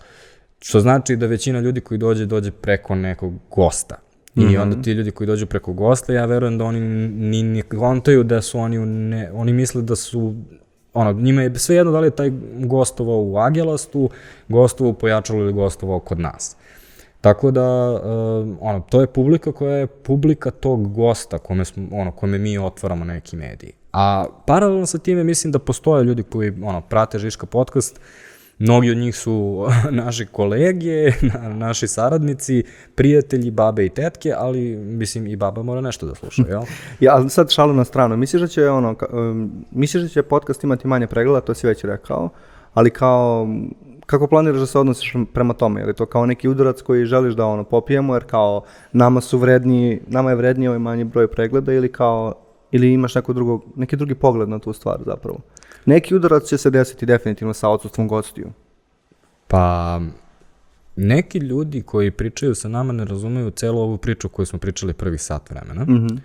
Što znači da većina ljudi koji dođe, dođe preko nekog gosta. I mm -hmm. onda ti ljudi koji dođu preko gosta, ja verujem da oni ni ne kontaju da su oni, ne, oni misle da su ono, njima je sve jedno da li je taj gostovao u Agelastu, gostovao u Pojačalu ili gostovao kod nas. Tako da, uh, ono, to je publika koja je publika tog gosta kome, smo, ono, kome mi otvaramo neki mediji. A paralelno sa time mislim da postoje ljudi koji ono, prate Žiška podcast, Mnogi od njih su naši kolege, na, naši saradnici, prijatelji, babe i tetke, ali mislim i baba mora nešto da sluša, jel? Ja, ali sad šalu na stranu. Misliš da će, ono, ka, um, misliš da će podcast imati manje pregleda, to si već rekao, ali kao, kako planiraš da se odnosiš prema tome? Je li to kao neki udarac koji želiš da ono popijemo, jer kao nama su vredniji, nama je vredniji ovaj manji broj pregleda ili kao, ili imaš neko drugo, neki drugi pogled na tu stvar zapravo? Neki udarac će se desiti definitivno sa odsustvom gostiju. Pa, neki ljudi koji pričaju sa nama ne razumeju celu ovu priču koju smo pričali prvih sat vremena. Mm -hmm.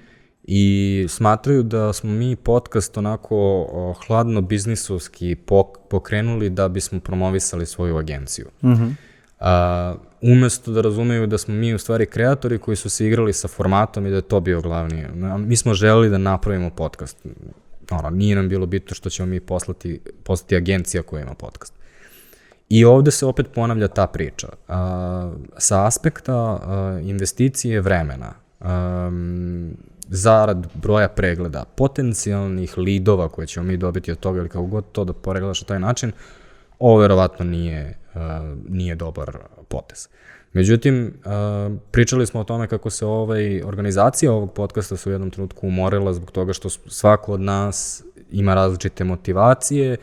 I smatraju da smo mi podcast onako o, hladno biznisovski pok pokrenuli da bismo promovisali svoju agenciju. Mm -hmm. A, umesto da razumeju da smo mi u stvari kreatori koji su se igrali sa formatom i da je to bio glavni. Mi smo želeli da napravimo podcast ono, nije nam bilo bitno što ćemo mi poslati, poslati agencija koja ima podcast. I ovde se opet ponavlja ta priča. Uh, sa aspekta uh, investicije vremena, um, zarad broja pregleda, potencijalnih lidova koje ćemo mi dobiti od toga ili kako god to da poreglaš na taj način, ovo verovatno nije, uh, nije dobar potez. Međutim, pričali smo o tome kako se ovaj, organizacija ovog podcasta su u jednom trenutku umorila zbog toga što svako od nas ima različite motivacije,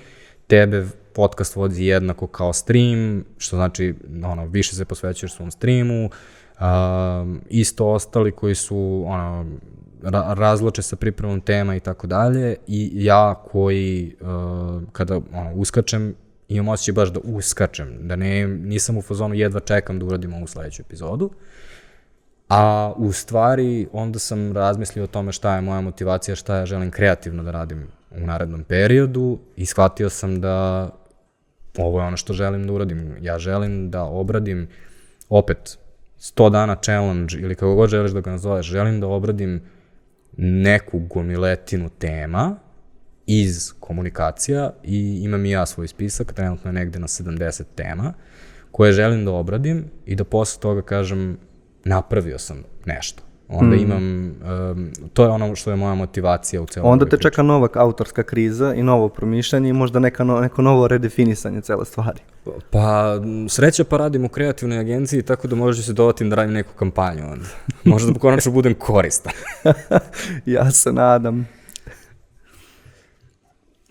tebe podcast vodi jednako kao stream, što znači ono, više se posvećuješ svom streamu, uh, isto ostali koji su ono, ra razloče sa pripremom tema i tako dalje i ja koji kada ono, uskačem imam osjećaj baš da uskačem, da ne, nisam u fazonu jedva čekam da uradim ovu sledeću epizodu. A u stvari onda sam razmislio o tome šta je moja motivacija, šta ja želim kreativno da radim u narednom periodu i shvatio sam da ovo je ono što želim da uradim. Ja želim da obradim opet 100 dana challenge ili kako god želiš da ga nazoveš, želim da obradim neku gomiletinu tema iz komunikacija i imam i ja svoj spisak, trenutno je negde na 70 tema, koje želim da obradim i da posle toga kažem napravio sam nešto. Onda mm. imam, um, to je ono što je moja motivacija u celom Onda te čeka nova autorska kriza i novo promišljanje i možda neka no, neko novo redefinisanje cele stvari. Pa, sreća pa radim u kreativnoj agenciji, tako da možda se dovatim da radim neku kampanju onda. Možda da konačno budem koristan. ja se nadam.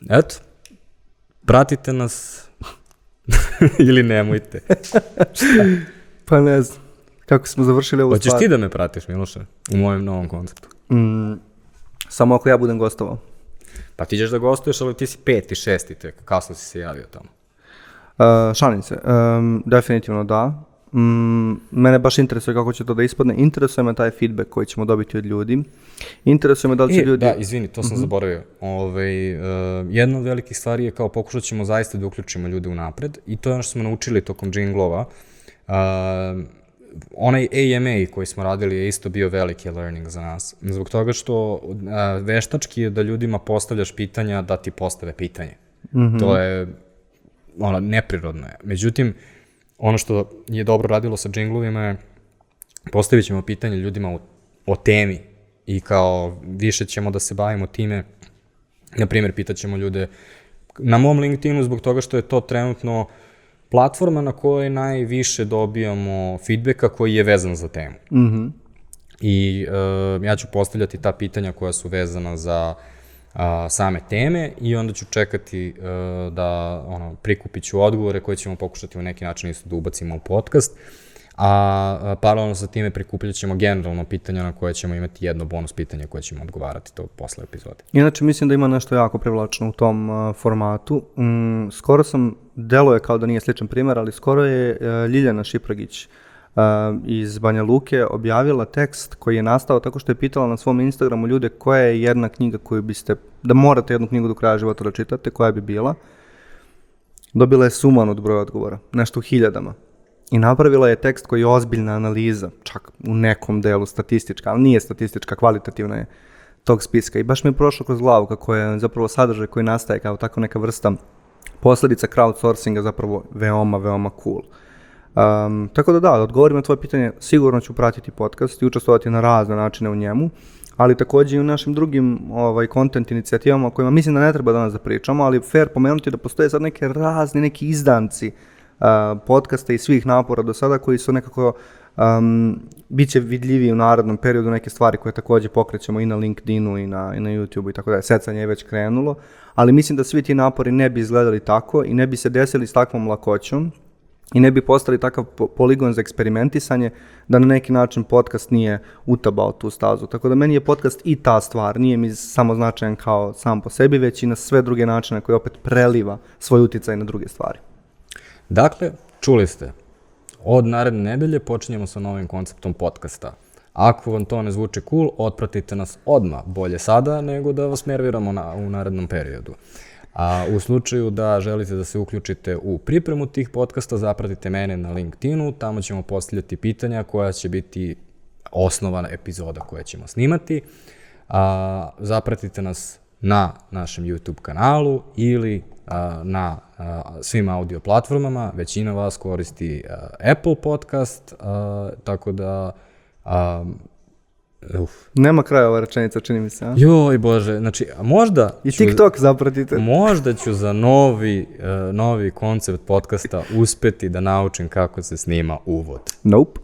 Eto, pratite nas ili nemojte. pa ne znam. Kako smo završili ovu Hoćeš stvar? ti da me pratiš, Miloše, u mojem novom konceptu? Mm, samo ako ja budem gostovao. Pa ti ćeš da gostuješ, ali ti si peti, šesti tek, kasno si se javio tamo. Uh, šalim se, um, definitivno da. Mm, mene baš interesuje kako će to da ispadne. Interesuje me taj feedback koji ćemo dobiti od ljudi. Interesuje me da li će e, ljudi... Da, izvini, to sam mhm. -huh. zaboravio. Ove, ovaj, uh, jedna od velikih stvari je kao pokušat ćemo zaista da uključimo ljude u napred i to je ono što smo naučili tokom džinglova. Uh, onaj AMA koji smo radili je isto bio veliki learning za nas. Zbog toga što uh, veštački je da ljudima postavljaš pitanja da ti postave pitanje. Mm -hmm. To je ono, neprirodno je. Međutim, ono što je dobro radilo sa džinglovima je postavit ćemo pitanje ljudima o, o temi i kao više ćemo da se bavimo time, na primjer, pitaćemo ljude na mom LinkedInu zbog toga što je to trenutno platforma na kojoj najviše dobijamo feedbacka koji je vezan za temu. Mm -hmm. I uh, ja ću postavljati ta pitanja koja su vezana za uh, same teme i onda ću čekati a, da ono, prikupit ću odgovore koje ćemo pokušati u neki način isto da ubacimo u podcast. A, a paralelno sa time prikupljat ćemo generalno pitanja na koje ćemo imati jedno bonus pitanje koje ćemo odgovarati to posle epizode. Inače, mislim da ima nešto jako privlačno u tom uh, formatu. Mm, skoro sam, delo je kao da nije sličan primer, ali skoro je uh, Ljiljana Šipragić uh, iz Banja Luke objavila tekst koji je nastao tako što je pitala na svom Instagramu ljude koja je jedna knjiga koju biste, da morate jednu knjigu do kraja života da čitate, koja bi bila. Dobila je suman od broja odgovora, nešto u hiljadama. I napravila je tekst koji je ozbiljna analiza, čak u nekom delu statistička, ali nije statistička, kvalitativna je tog spiska. I baš mi je prošlo kroz glavu kako je zapravo sadržaj koji nastaje kao tako neka vrsta posljedica crowdsourcinga zapravo veoma, veoma cool. Um, tako da da, da odgovorim na tvoje pitanje, sigurno ću pratiti podcast i učestvovati na razne načine u njemu, ali takođe i u našim drugim ovaj, content inicijativama o kojima mislim da ne treba danas da pričamo, ali fair pomenuti da postoje sad neke razni, neki izdanci uh, podcasta i svih napora do sada koji su nekako um, bit će vidljiviji u narednom periodu neke stvari koje takođe pokrećemo i na LinkedInu i na, i na YouTubeu i tako dalje. Secanje je već krenulo, ali mislim da svi ti napori ne bi izgledali tako i ne bi se desili s takvom lakoćom i ne bi postali takav po- poligon za eksperimentisanje da na neki način podcast nije utabao tu stazu. Tako da meni je podcast i ta stvar, nije mi samo značajan kao sam po sebi, već i na sve druge načine koje opet preliva svoj uticaj na druge stvari. Dakle, čuli ste, od naredne nedelje počinjemo sa novim konceptom podcasta. Ako vam to ne zvuči cool, otpratite nas odmah, bolje sada nego da vas nerviramo na, u narednom periodu. A u slučaju da želite da se uključite u pripremu tih podcasta, zapratite mene na LinkedInu, tamo ćemo postavljati pitanja koja će biti osnovana epizoda koje ćemo snimati. A, zapratite nas na našem YouTube kanalu ili na svim audio platformama. Većina vas koristi Apple podcast, tako da uf, Nema kraja ova rečenica, čini mi se. A? joj bože, znači možda I ću- TikTok zapratite. Možda ću za novi, uh, novi koncept podcasta uspeti da naučim kako se snima uvod. Nope.